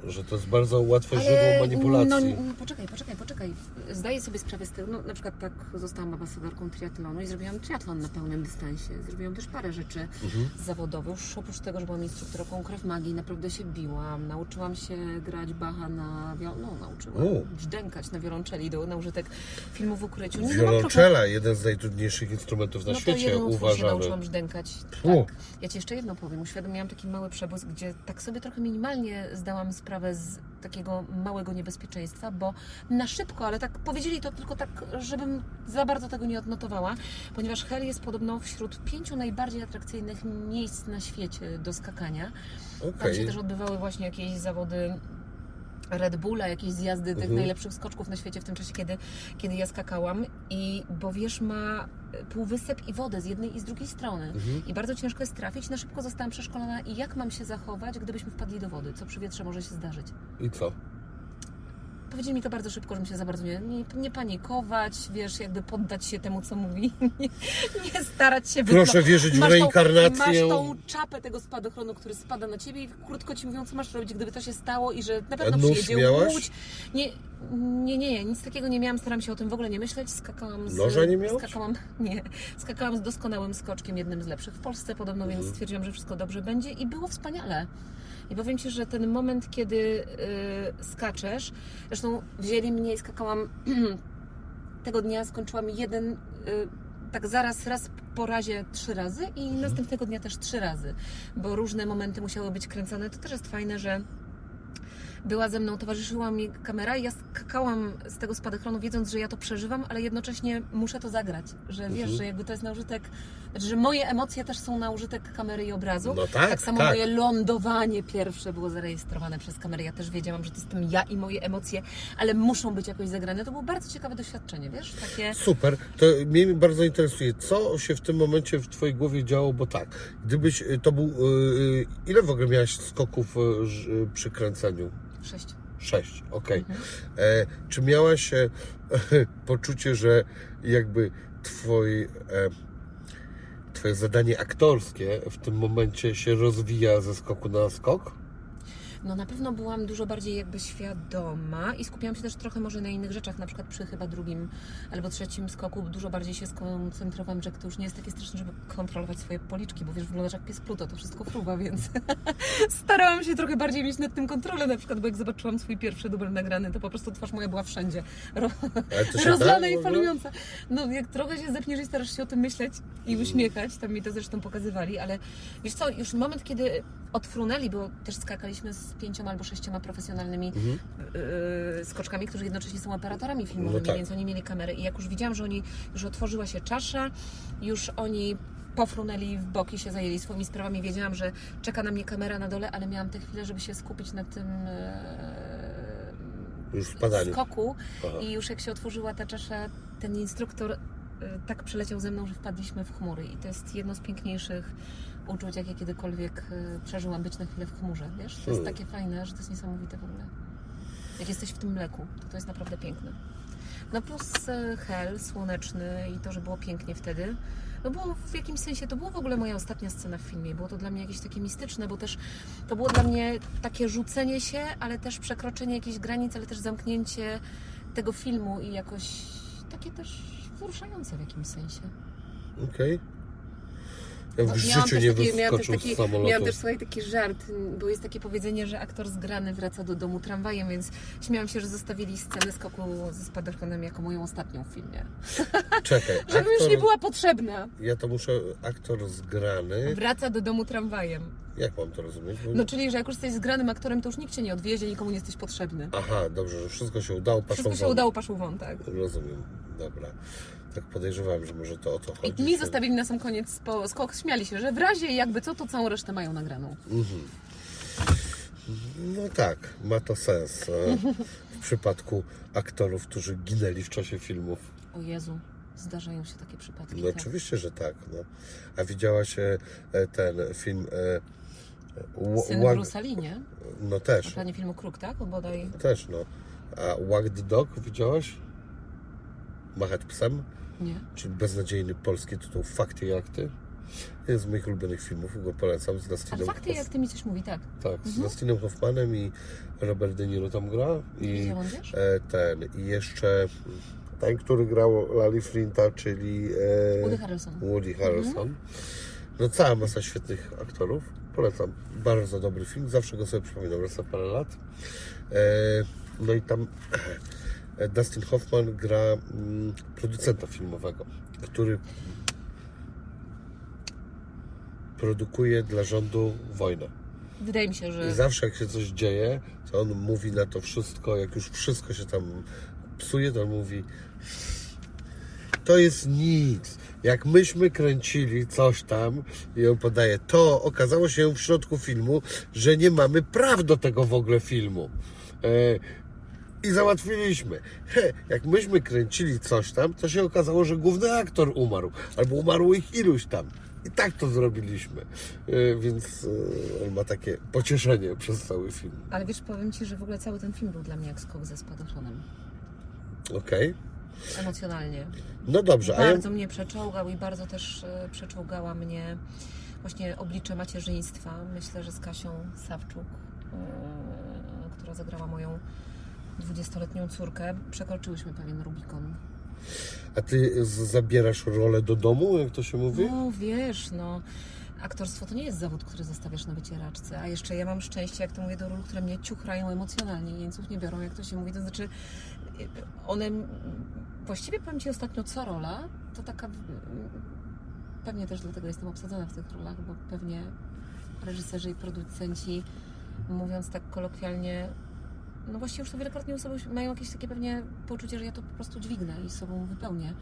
Że to jest bardzo łatwe źródło manipulacji. No, poczekaj, poczekaj, poczekaj. Zdaję sobie sprawę z tego, no, na przykład tak zostałam ambasadorką triatlonu i zrobiłam triatlon na pełnym dystansie. Zrobiłam też parę rzeczy Mhm. zawodowych. Już oprócz tego, że byłam instruktorką krew magii, naprawdę się biłam. Nauczyłam się grać bacha na wiol... no nauczyłam U. brzdękać na wiolonczeli do, na użytek filmu w ukryciu. No, mam trochę- Wiolonczela, jeden z najtrudniejszych instrumentów na no to świecie, jedną utwór się nauczyłam brzdękać. Tak. Ja Ci jeszcze jedno powiem. Uświadomiłam taki mały przebłysk, gdzie tak sobie trochę minimalnie zdałam sprawę z takiego małego niebezpieczeństwa, bo na szybko, ale tak powiedzieli to tylko tak, żebym za bardzo tego nie odnotowała, ponieważ Hel jest podobno wśród pięciu najbardziej atrakcyjnych miejsc na świecie do skakania. Tam Okej. się też odbywały właśnie jakieś zawody Red Bulla, jakieś zjazdy tych Mhm. najlepszych skoczków na świecie w tym czasie, kiedy, kiedy ja skakałam. I bo wiesz, ma półwysep i wodę z jednej i z drugiej strony. Mhm. I bardzo ciężko jest trafić. Na szybko zostałam przeszkolona i jak mam się zachować, gdybyśmy wpadli do wody, co przy wietrze może się zdarzyć. I co? Powiedzieli mi to bardzo szybko, żebym się za bardzo nie, nie, nie panikować, wiesz, jakby poddać się temu, co mówi, nie, nie starać się Proszę wierzyć w masz tą, reinkarnację. masz tą czapę tego spadochronu, który spada na ciebie i krótko ci mówią, co masz robić, gdyby to się stało i że na pewno nóż przyjedzie miałaś? łódź. Nie, nie, nie, nie, nic takiego nie miałam, staram się o tym w ogóle nie myśleć. Skakałam z... Noża nie miałaś? Skakałam, nie, skakałam z doskonałym skoczkiem, jednym z lepszych w Polsce podobno, Mhm. więc stwierdziłam, że wszystko dobrze będzie i było wspaniale. I powiem Ci, że ten moment, kiedy y, skaczesz, zresztą wzięli mnie i skakałam tego dnia, skończyłam jeden, y, tak zaraz, raz po razie trzy razy i Mhm. następnego dnia też trzy razy, bo różne momenty musiały być kręcone. To też jest fajne, że była ze mną, towarzyszyła mi kamera i ja skakałam z tego spadochronu, wiedząc, że ja to przeżywam, ale jednocześnie muszę to zagrać, że wiesz, Mhm. że jakby to jest na użytek, znaczy, że moje emocje też są na użytek kamery i obrazu. No tak, samo tak. moje lądowanie pierwsze było zarejestrowane przez kamerę. Ja też wiedziałam, że to jestem ja i moje emocje, ale muszą być jakoś zagrane. To było bardzo ciekawe doświadczenie, wiesz? Takie... Super, to mnie bardzo interesuje, co się w tym momencie w Twojej głowie działo, bo tak, gdybyś, y, to był, y, ile w ogóle miałaś skoków y, y, przy kręceniu? Sześć. Sześć, okej. Mhm. E, Czy miałaś e, poczucie, że jakby twoi, e, Twoje zadanie aktorskie w tym momencie się rozwija ze skoku na skok? No na pewno byłam dużo bardziej jakby świadoma i skupiałam się też trochę może na innych rzeczach, na przykład przy chyba drugim albo trzecim skoku dużo bardziej się skoncentrowałam, że to już nie jest takie straszne, żeby kontrolować swoje policzki, bo wiesz, wyglądasz jak pies Pluto, to wszystko fruwa, więc starałam się trochę bardziej mieć nad tym kontrolę, na przykład, bo jak zobaczyłam swój pierwszy dubel nagrany, to po prostu twarz moja była wszędzie, ro, rozlana i ogóle? falująca. No jak trochę się zepniesz i starasz się o tym myśleć i uśmiechać, tam mi to zresztą pokazywali, ale wiesz co, już moment, kiedy odfrunęli, bo też skakaliśmy z pięcioma albo sześcioma profesjonalnymi Mhm. yy, skoczkami, którzy jednocześnie są operatorami filmowymi, No tak. więc oni mieli kamery i jak już widziałam, że oni, już otworzyła się czasza, już oni pofrunęli w boki, się zajęli swoimi sprawami, wiedziałam, że czeka na mnie kamera na dole, ale miałam tę chwilę, żeby się skupić na tym yy, Już skoku Aha. i już jak się otworzyła ta czasza, ten instruktor y, tak przeleciał ze mną, że wpadliśmy w chmury i to jest jedno z piękniejszych uczuć, jakie kiedykolwiek y, przeżyłam, być na chwilę w chmurze, wiesz? To jest Hmm. takie fajne, że to jest niesamowite w ogóle. Jak jesteś w tym mleku, to to jest naprawdę piękne. No plus y, hel słoneczny i to, że było pięknie wtedy. No bo w jakimś sensie to była w ogóle moja ostatnia scena w filmie. Było to dla mnie jakieś takie mistyczne, bo też to było dla mnie takie rzucenie się, ale też przekroczenie jakichś granic, ale też zamknięcie tego filmu i jakoś takie też wzruszające w jakimś sensie. Okej. Ja w No, życiu też nie taki- miałam też taki- samolotu. Miałam też słuchaj taki żart, bo jest takie powiedzenie, że aktor zgrany wraca do domu tramwajem, więc śmiałam się, że zostawili scenę skoku ze spadochronem jako moją ostatnią w filmie. Czekaj, Żeby już nie aktor, była potrzebna. ja to muszę, aktor zgrany, Wraca do domu tramwajem. jak mam to rozumieć? Bo... No czyli, że jak już jesteś zgranym aktorem, to już nikt cię nie odwiezie, nikomu nie jesteś potrzebny. Aha, dobrze, że wszystko się udało, paszą Wszystko się won. udało, paszł won, tak. Rozumiem, dobra. Tak podejrzewałem, że może to o to chodzi. I mi zostawili na sam koniec po skok, śmiali się, że w razie jakby co, to całą resztę mają nagraną. Mhm. No tak, ma to sens e, w przypadku aktorów, którzy ginęli w czasie filmów. O Jezu, zdarzają się takie przypadki. No tak. oczywiście, że tak. No. A widziałaś e, ten film e, Syn Wag- Bruce'a Lee, nie? No też, planie filmu Kruk, tak? O, bodaj. też no. A Wag the Dog widziałaś? Machać psem? Nie. Czyli beznadziejny polski tytuł Fakty i akty. Jeden z moich ulubionych filmów, go polecam z A Dustinem, fakty, Hoff... jak ty mi coś mówi, tak. tak, z Mhm. Dustinem Hoffmanem i Robert De Niro tam gra. I Widziałam, e, ten, i jeszcze ten, który grał Lali Flinta, czyli e, Woody Harrelson. Woody Harrelson. No cała masa świetnych aktorów. Polecam. Bardzo dobry film. Zawsze go sobie przypominam raz na parę lat. E, no i tam Dustin Hoffman gra mm, producenta filmowego, który produkuje dla rządu wojnę. Wydaje mi się, I że zawsze jak się coś dzieje, to on mówi na to wszystko, jak już wszystko się tam psuje, to on mówi to jest nic. Jak myśmy kręcili coś tam i on podaje, to okazało się w środku filmu, że nie mamy praw do tego w ogóle filmu. E, I załatwiliśmy. He, jak myśmy kręcili coś tam, to się okazało, że główny aktor umarł. Albo umarło ich iluś tam. i tak to zrobiliśmy. E, Więc e, on ma takie pocieszenie przez cały film. Ale wiesz, powiem Ci, że w ogóle cały ten film był dla mnie jak skok ze spadoczonem. Okej? Emocjonalnie. No dobrze, a ja... Bardzo mnie przeczołgał i bardzo też e, przeczołgała mnie właśnie oblicze macierzyństwa. Myślę, że z Kasią Sawczuk, która zagrała moją 20-letnią córkę, przekroczyłyśmy pewien Rubikon. A ty zabierasz rolę do domu, jak to się mówi? No wiesz, no aktorstwo to nie jest zawód, który zostawiasz na wycieraczce, a jeszcze ja mam szczęście, jak to mówię, do ról, które mnie ciuchrają emocjonalnie, jeńców nie biorą, jak to się mówi, to znaczy one, właściwie powiem Ci ostatnio, co rola, to taka, mm, pewnie też dlatego jestem obsadzona w tych rolach, bo pewnie reżyserzy i producenci, mówiąc tak kolokwialnie, no właściwie już to wielokrotnie osoby mają jakieś takie pewnie poczucie, że ja to po prostu dźwignę i sobą wypełnię.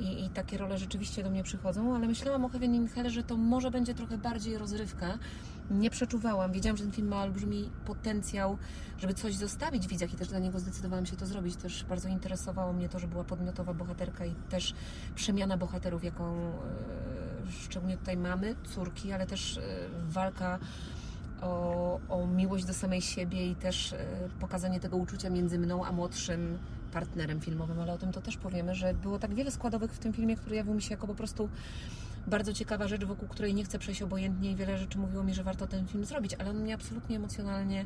I, I takie role rzeczywiście do mnie przychodzą, ale myślałam o Kevinie Michale, że to może będzie trochę bardziej rozrywka. Nie przeczuwałam. Wiedziałam, że ten film ma olbrzymi potencjał, żeby coś zostawić w widzach i też dla niego zdecydowałam się to zrobić. Też bardzo interesowało mnie to, że była podmiotowa bohaterka i też przemiana bohaterów, jaką e, szczególnie tutaj mamy, córki, ale też e, walka o, o miłość do samej siebie i też e, pokazanie tego uczucia między mną a młodszym partnerem filmowym, ale o tym to też powiemy, że było tak wiele składowych w tym filmie, który jawił mi się jako po prostu bardzo ciekawa rzecz, wokół której nie chcę przejść obojętnie i wiele rzeczy mówiło mi, że warto ten film zrobić, ale on mnie absolutnie emocjonalnie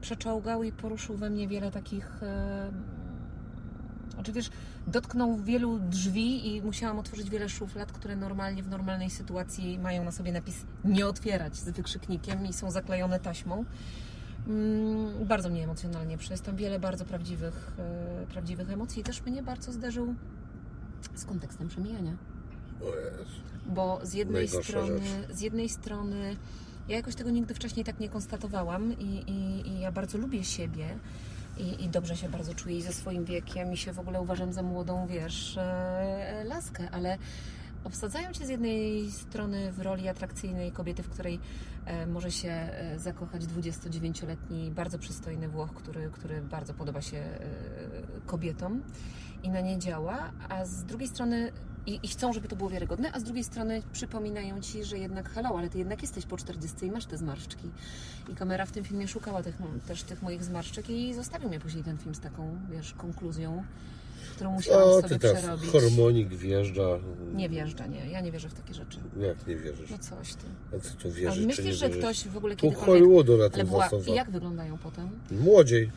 przeczołgał i poruszył we mnie wiele takich... Wiesz, dotknął wielu drzwi i musiałam otworzyć wiele szuflad, które normalnie w normalnej sytuacji mają na sobie napis nie otwierać z wykrzyknikiem i są zaklejone taśmą. Mm, Bardzo mnie emocjonalnie przez tam wiele bardzo prawdziwych, e, prawdziwych emocji i też mnie bardzo zderzył z kontekstem przemijania. Bo z jednej Najgorsza strony, z jednej strony ja jakoś tego nigdy wcześniej tak nie konstatowałam i, i, i ja bardzo lubię siebie i, i dobrze się bardzo czuję i ze swoim wiekiem i się w ogóle uważam za młodą, wiesz, e, laskę, ale obsadzają cię z jednej strony w roli atrakcyjnej kobiety, w której e, może się e, zakochać 29-letni, bardzo przystojny Włoch, który, który bardzo podoba się e, kobietom i na nie działa, a z drugiej strony i, i chcą, żeby to było wiarygodne, a z drugiej strony przypominają ci, że jednak hello, ale ty jednak jesteś po 40 i masz te zmarszczki. I kamera w tym filmie szukała tych, też tych moich zmarszczek i zostawił mnie później ten film z taką, wiesz, konkluzją, którą musiałam O, sobie ty przerobić. harmonik wjeżdża. Nie wjeżdża, nie. Ja nie wierzę w takie rzeczy. Jak nie wierzysz? No coś ty. A co tu A wierzysz, nie myślisz, że ktoś w ogóle kiedykolwiek... Hollywoodu na tym była... I jak wyglądają potem? Młodziej.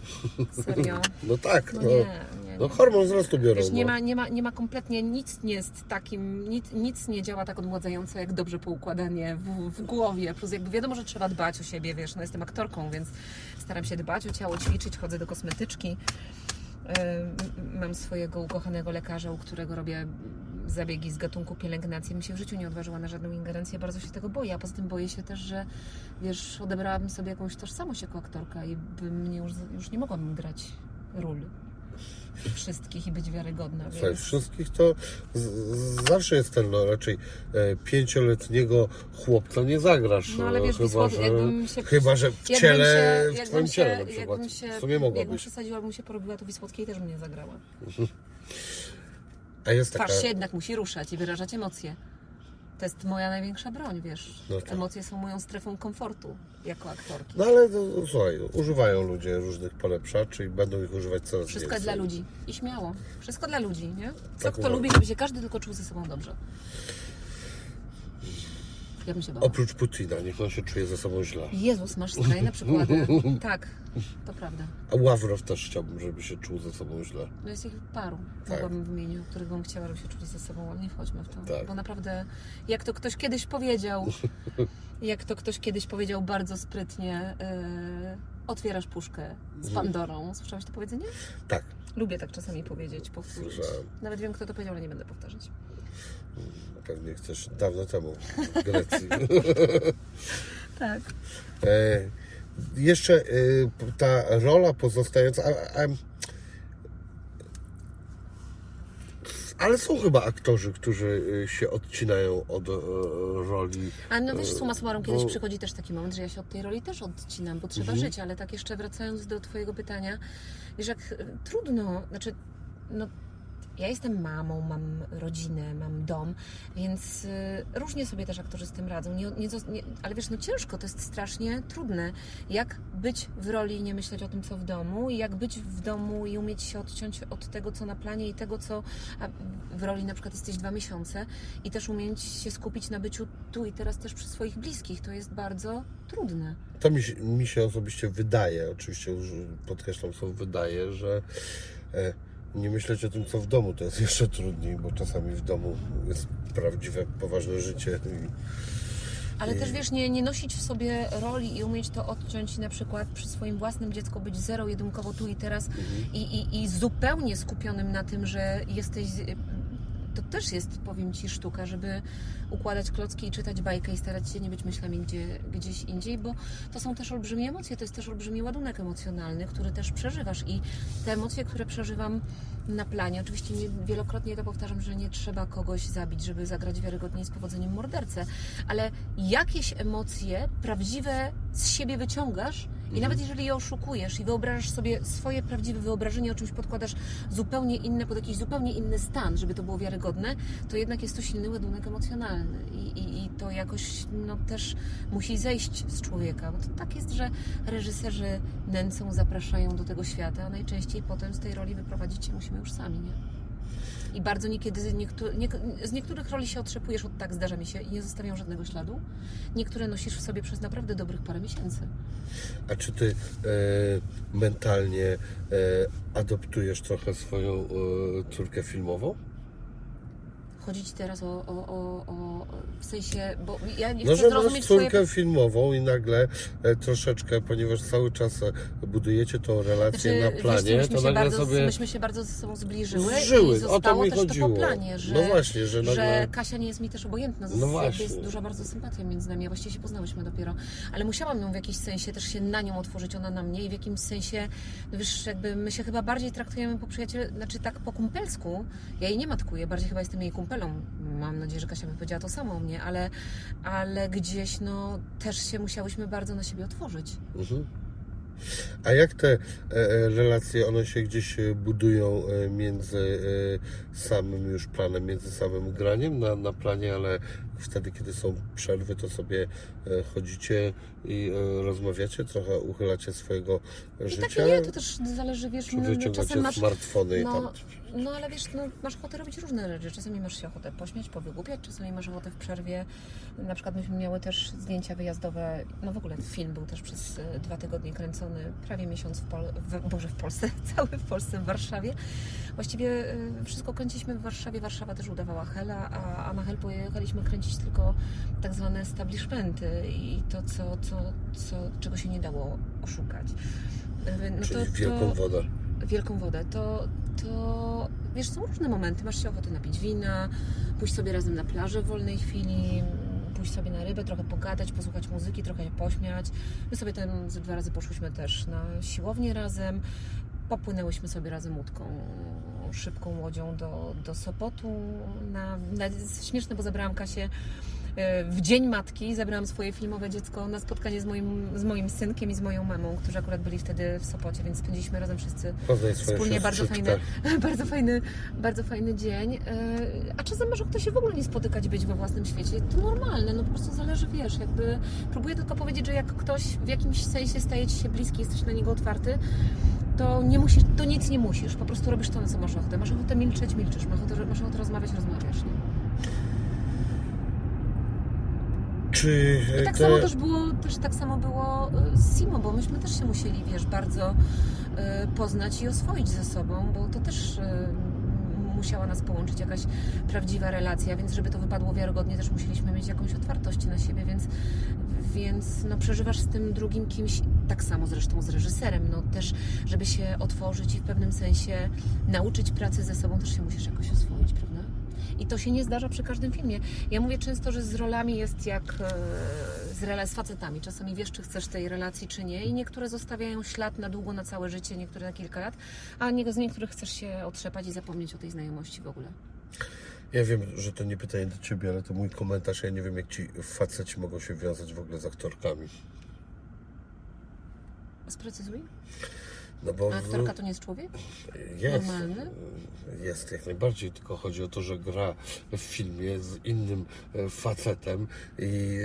Serio? No tak, No no. nie, nie, nie. No hormon wzrostu biorą. Wiesz, nie no. ma, nie, ma, nie ma kompletnie nic nie jest takim, nic, nic nie działa tak odmładzająco jak dobrze poukładanie w, w głowie. Plus jakby wiadomo, że trzeba dbać o siebie, wiesz, no jestem aktorką, więc staram się dbać o ciało, ćwiczyć, chodzę do kosmetyczki. Ym, Mam swojego ukochanego lekarza, u którego robię zabiegi z gatunku pielęgnacji. Bym się w życiu nie odważyła na żadną ingerencję, bardzo się tego boję. A poza tym boję się też, że wiesz, odebrałabym sobie jakąś tożsamość jako aktorka i bym nie, już, już nie mogłabym grać ról wszystkich i być wiarygodna. Słuchaj, Więc... wszystkich to z, z, zawsze jest ten, no raczej e, pięcioletniego chłopca nie zagrasz. No ale e, wiesz, chyba, że, jakbym się... chyba, że w jakbym ciele, się- w jakbym twoim się- ciele na przykład. Jakbym się, w sumie jakbym mogłabyś. przesadziła, albo mu się porobiła, to Wisłockiej też mnie zagrała. A jest taka... Twarz się jednak musi ruszać i wyrażać emocje. To jest moja największa broń, wiesz. No tak. Emocje są moją strefą komfortu jako aktorki. No ale no, no, słuchaj, używają ludzie różnych polepszaczy i będą ich używać coraz Wszystko więcej. jest dla ludzi. I śmiało. Wszystko dla ludzi, nie? Co Tak kto uważam. lubi, żeby się każdy tylko czuł ze sobą dobrze. Ja bym się bała. Oprócz Putina, niech on się czuje ze sobą źle. Jezus, masz skrajne przykłady. Tak, to prawda. A Ławrow też chciałbym, żeby się czuł ze sobą źle. No jest ich paru, Tak. mogłabym wymienić, których bym chciała, żeby się czuli ze sobą, ale nie wchodźmy w to. Tak. Bo naprawdę, jak to ktoś kiedyś powiedział, jak to ktoś kiedyś powiedział bardzo sprytnie, yy, otwierasz puszkę z Mhm. Pandorą. Słyszałeś to powiedzenie? Tak, Lubię tak czasami powiedzieć, powtórzyć. Słyszałem. Nawet wiem, kto to powiedział, ale nie będę powtarzać. Pewnie chcesz dawno temu w Grecji. Tak. E, jeszcze e, ta rola pozostająca. A, a, ale są chyba aktorzy, którzy e, się odcinają od e, roli. A no wiesz, suma summarum, kiedyś Bo- przychodzi też taki moment, że ja się od tej roli też odcinam, bo trzeba Mhm. żyć, ale tak jeszcze wracając do Twojego pytania, wiesz, jak trudno, znaczy, no ja jestem mamą, mam rodzinę, mam dom, więc y, różnie sobie też aktorzy z tym radzą. Nie, nie, nie, ale wiesz, no ciężko, to jest strasznie trudne. Jak być w roli i nie myśleć o tym, co w domu, i jak być w domu i umieć się odciąć od tego, co na planie i tego, co w roli na przykład jesteś dwa miesiące i też umieć się skupić na byciu tu i teraz też przy swoich bliskich. To jest bardzo trudne. To mi mi się osobiście wydaje, oczywiście podkreślam, co wydaje, że e, nie myśleć o tym, co w domu, to jest jeszcze trudniej, bo czasami w domu jest prawdziwe, poważne życie. I, ale też wiesz, nie, nie nosić w sobie roli i umieć to odciąć i na przykład przy swoim własnym dziecku być zero-jedynkowo tu i teraz Mhm. i, i, i zupełnie skupionym na tym, że jesteś. To też jest, powiem Ci, sztuka, żeby układać klocki i czytać bajkę i starać się nie być myślami gdzie, gdzieś indziej, bo to są też olbrzymie emocje, to jest też olbrzymi ładunek emocjonalny, który też przeżywasz i te emocje, które przeżywam na planie, oczywiście nie, wielokrotnie to powtarzam, że nie trzeba kogoś zabić, żeby zagrać wiarygodnie z powodzeniem mordercę, ale jakieś emocje prawdziwe z siebie wyciągasz i nawet jeżeli je oszukujesz i wyobrażasz sobie swoje prawdziwe wyobrażenie, o czymś podkładasz zupełnie inne, pod jakiś zupełnie inny stan, żeby to było wiarygodne, to jednak jest to silny ładunek emocjonalny i, i, i to jakoś no, też musi zejść z człowieka, bo to tak jest, że reżyserzy nęcą, zapraszają do tego świata, a najczęściej potem z tej roli wyprowadzić się musimy już sami, nie? I bardzo niekiedy z, niektó- nie, z niektórych roli się otrzepujesz od tak, zdarza mi się, i nie zostawiają żadnego śladu. Niektóre nosisz w sobie przez naprawdę dobrych parę miesięcy. A czy ty e, mentalnie e, adoptujesz trochę swoją e, córkę filmową? Chodzić teraz o, o, o, o w sensie, bo ja nie No, chcę że masz zrozumieć córkę twoje... filmową i nagle e, troszeczkę, ponieważ cały czas e, budujecie tą relację Znaczy, na planie, wiesz, to się nagle bardzo, sobie myśmy się bardzo ze sobą zbliżyły Zżyły. i O to zostało mi też chodziło. to po planie, że, No właśnie, że nagle- Kasia nie jest mi też obojętna. No No właśnie. Jest duża bardzo sympatia między nami, a właściwie się poznałyśmy dopiero. Ale musiałam ją w jakiś sensie też się na nią otworzyć, ona na mnie i w jakimś sensie, no wiesz, jakby my się chyba bardziej traktujemy po przyjacielu, znaczy tak po kumpelsku. Ja jej nie matkuję, bardziej chyba jestem jej Mam nadzieję, że Kasia by powiedziała to samo o mnie, ale, ale gdzieś no też się musiałyśmy bardzo na siebie otworzyć. Mhm. A jak te e, e, relacje, one się gdzieś e, budują między samym już planem, między samym graniem na, na planie, ale wtedy, kiedy są przerwy, to sobie chodzicie i rozmawiacie, trochę uchylacie swojego I życia? tak i nie, to też zależy, wiesz, Czy no, wyciągacie czasem masz... smartfony i No, tam... no ale wiesz, no, masz ochotę robić różne rzeczy. Czasami masz się ochotę pośmiać, powygłupiać, czasami masz ochotę w przerwie. Na przykład myśmy miały też zdjęcia wyjazdowe. No w ogóle film był też przez e, dwa tygodnie kręcony, prawie miesiąc w, Pol w Boże w Polsce, cały w Polsce, w Warszawie. Właściwie e, wszystko kręciliśmy w Warszawie. Warszawa też udawała Hela, a, a na Hel pojechaliśmy kręcić tylko tak zwane establishmenty i to, co, co, co, czego się nie dało oszukać. E, No Czyli wielką wodę. Wielką wodę, to, to wiesz, są różne momenty. Masz się ochotę napić wina, pójść sobie razem na plażę w wolnej chwili, pójść sobie na rybę, trochę pogadać, posłuchać muzyki, trochę się pośmiać. My sobie ze dwa razy poszłyśmy też na siłownię razem, popłynęłyśmy sobie razem łódką szybką łodzią do, do Sopotu. Na, na, śmieszne, bo zabrałam Kasię w Dzień Matki zabrałam swoje filmowe dziecko na spotkanie z moim, z moim synkiem i z moją mamą, którzy akurat byli wtedy w Sopocie, więc spędziliśmy razem wszyscy Poznaj wspólnie bardzo fajny, bardzo fajny, bardzo fajny dzień. Yy, A czasem masz ochotę się w ogóle nie spotykać, być we własnym świecie. To normalne, no po prostu zależy, wiesz, jakby próbuję tylko powiedzieć, że jak ktoś w jakimś sensie staje ci się bliski, jesteś na niego otwarty, to nie musisz, to nic nie musisz, po prostu robisz to, na co masz ochotę. Masz ochotę milczeć, milczysz, masz ochotę, masz ochotę rozmawiać, rozmawiasz. Nie? Czy I tak te... samo też było, też tak samo było y, z Simo, bo myśmy też się musieli, wiesz, bardzo y, poznać i oswoić ze sobą, bo to też musiała nas połączyć jakaś prawdziwa relacja, więc żeby to wypadło wiarygodnie, też musieliśmy mieć jakąś otwartość na siebie, więc, więc no, przeżywasz z tym drugim kimś, tak samo zresztą z reżyserem, no też, żeby się otworzyć i w pewnym sensie nauczyć pracy ze sobą, też się musisz jakoś oswoić, prawda? I to się nie zdarza przy każdym filmie. Ja mówię często, że z rolami jest jak e, z, rela- z facetami. Czasami wiesz, czy chcesz tej relacji, czy nie. I niektóre zostawiają ślad na długo, na całe życie, niektóre na kilka lat, a z niektórych chcesz się otrzepać i zapomnieć o tej znajomości w ogóle. Ja wiem, że to nie pytanie do Ciebie, ale to mój komentarz. Ja nie wiem, jak ci faceci mogą się wiązać w ogóle z aktorkami. Sprecyzuj. No bo A aktorka to nie jest człowiek? jest, normalny? jest jak najbardziej, tylko chodzi o to, że gra w filmie z innym e, facetem i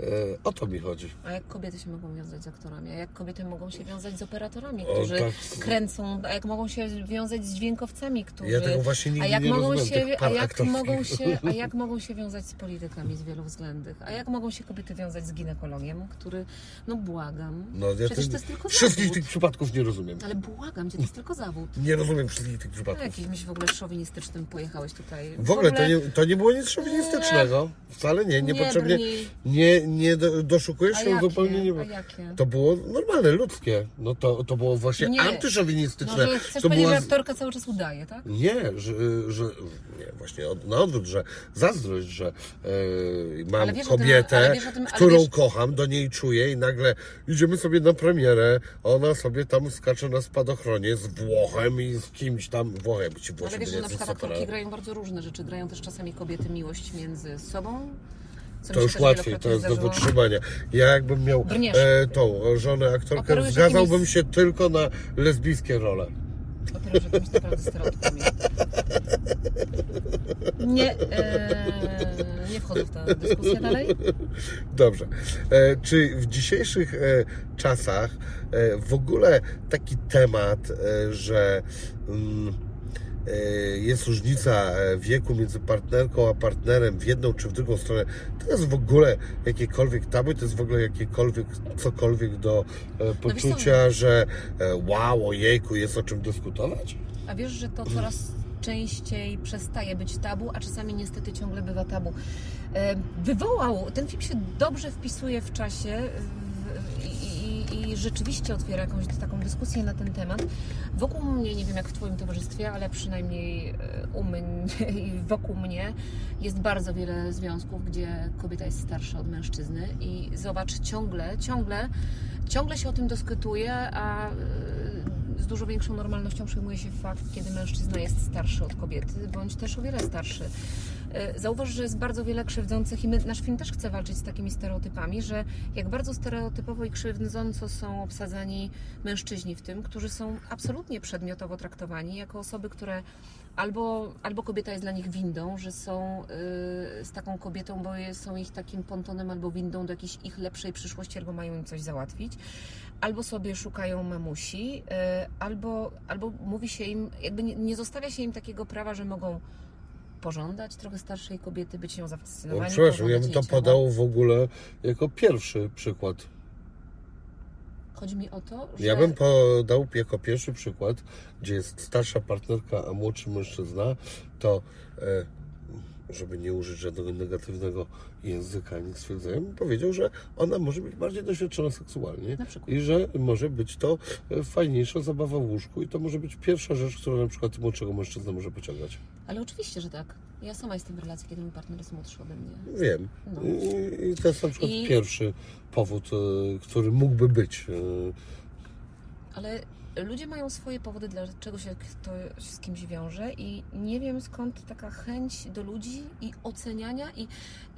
e, e, o to mi chodzi. A jak kobiety się mogą wiązać z aktorami? A jak kobiety mogą się wiązać z operatorami, O, którzy tak. kręcą? A jak mogą się wiązać z dźwiękowcami, którzy... Ja tego właśnie a nigdy jak nie mogą rozumiem, się, a jak mogą się, a jak mogą się wiązać z politykami z wielu względów? A jak mogą się kobiety wiązać z ginekologiem, który, no błagam. No, ja Przecież ten- to jest tylko Wszystkich tych przypadków nie rozumiem. Ale błagam cię, to jest tylko zawód. Nie rozumiem wszystkich tych przypadków. jakimś w ogóle szowinistycznym pojechałeś tutaj. W ogóle to nie, to nie było nic szowinistycznego. Wcale nie, niepotrzebnie. brnij. Nie, nie do, doszukujesz A się jakie? zupełnie nie. A jakie? To było normalne, ludzkie. No to, to było właśnie Nie. antyszowinistyczne. No, że chcesz to powiedzieć, była... że aktorka cały czas udaje, tak? Nie, że, że nie, właśnie od, na odwrót, że zazdrość, że e, mam Ale wiesz o tym- kobietę, ale wiesz o tym- ale którą wiesz- kocham, do niej czuję i nagle idziemy sobie na premierę, ona sobie tam skacze na spadochronie z Włochem i z kimś tam, Włochem, ci Włosi Ale wiesz, że na przykład aktorki grają bardzo różne rzeczy. Grają też czasami kobiety miłość między sobą. Co To już łatwiej, to jest do wytrzymania. Ja jakbym miał e, tą żonę aktorkę, zgadzałbym się tylko na lesbijskie role. Stereotypami. Nie, e, nie wchodzę w tę dyskusję dalej. Dobrze. E, czy w dzisiejszych e, czasach e, w ogóle taki temat, e, że mm, jest różnica e, wieku między partnerką a partnerem w jedną czy w drugą stronę, to jest w ogóle jakiekolwiek tabu, to jest w ogóle jakiekolwiek, cokolwiek do e, poczucia, że e, wow, ojejku, jest o czym dyskutować? A wiesz, że to coraz częściej przestaje być tabu, a czasami niestety ciągle bywa tabu. E, Wywołał, ten film się dobrze wpisuje w czasie i, rzeczywiście otwiera jakąś taką dyskusję na ten temat. Wokół mnie, nie wiem jak w Twoim towarzystwie, ale przynajmniej e, u mnie i wokół mnie jest bardzo wiele związków, gdzie kobieta jest starsza od mężczyzny i zobacz, ciągle, ciągle, ciągle się o tym dyskutuje, a e, z dużo większą normalnością przyjmuje się fakt, kiedy mężczyzna jest starszy od kobiety, bądź też o wiele starszy. E, Zauważ, że jest bardzo wiele krzywdzących i my, nasz film też chce walczyć z takimi stereotypami, że jak bardzo stereotypowo i krzywdząco są obsadzani mężczyźni w tym, którzy są absolutnie przedmiotowo traktowani jako osoby, które albo, albo kobieta jest dla nich windą, że są y, z taką kobietą, bo je- są ich takim pontonem albo windą do jakiejś ich lepszej przyszłości, albo mają im coś załatwić, albo sobie szukają mamusi, y, albo, albo mówi się im, jakby nie, nie zostawia się im takiego prawa, że mogą pożądać trochę starszej kobiety, być nią No, zafascynowani. przepraszam, ja bym to podał w ogóle jako pierwszy przykład. Chodzi mi o to, że... Ja bym podał jako pierwszy przykład, gdzie jest starsza partnerka, a młodszy mężczyzna, to e, żeby nie użyć żadnego negatywnego języka ani stwierdzenia, bym powiedział, że ona może być bardziej doświadczona seksualnie i że może być to e, fajniejsza zabawa w łóżku i to może być pierwsza rzecz, która na przykład młodszego mężczyznę może pociągać. Ale oczywiście, że tak. Ja sama jestem w relacji, kiedy mój partner jest młodszy ode mnie. Wiem. No. I, I to jest na przykład I- pierwszy powód, e, który mógłby być. e, Ale ludzie mają swoje powody, dlaczego się ktoś z kimś wiąże i nie wiem skąd taka chęć do ludzi i oceniania i,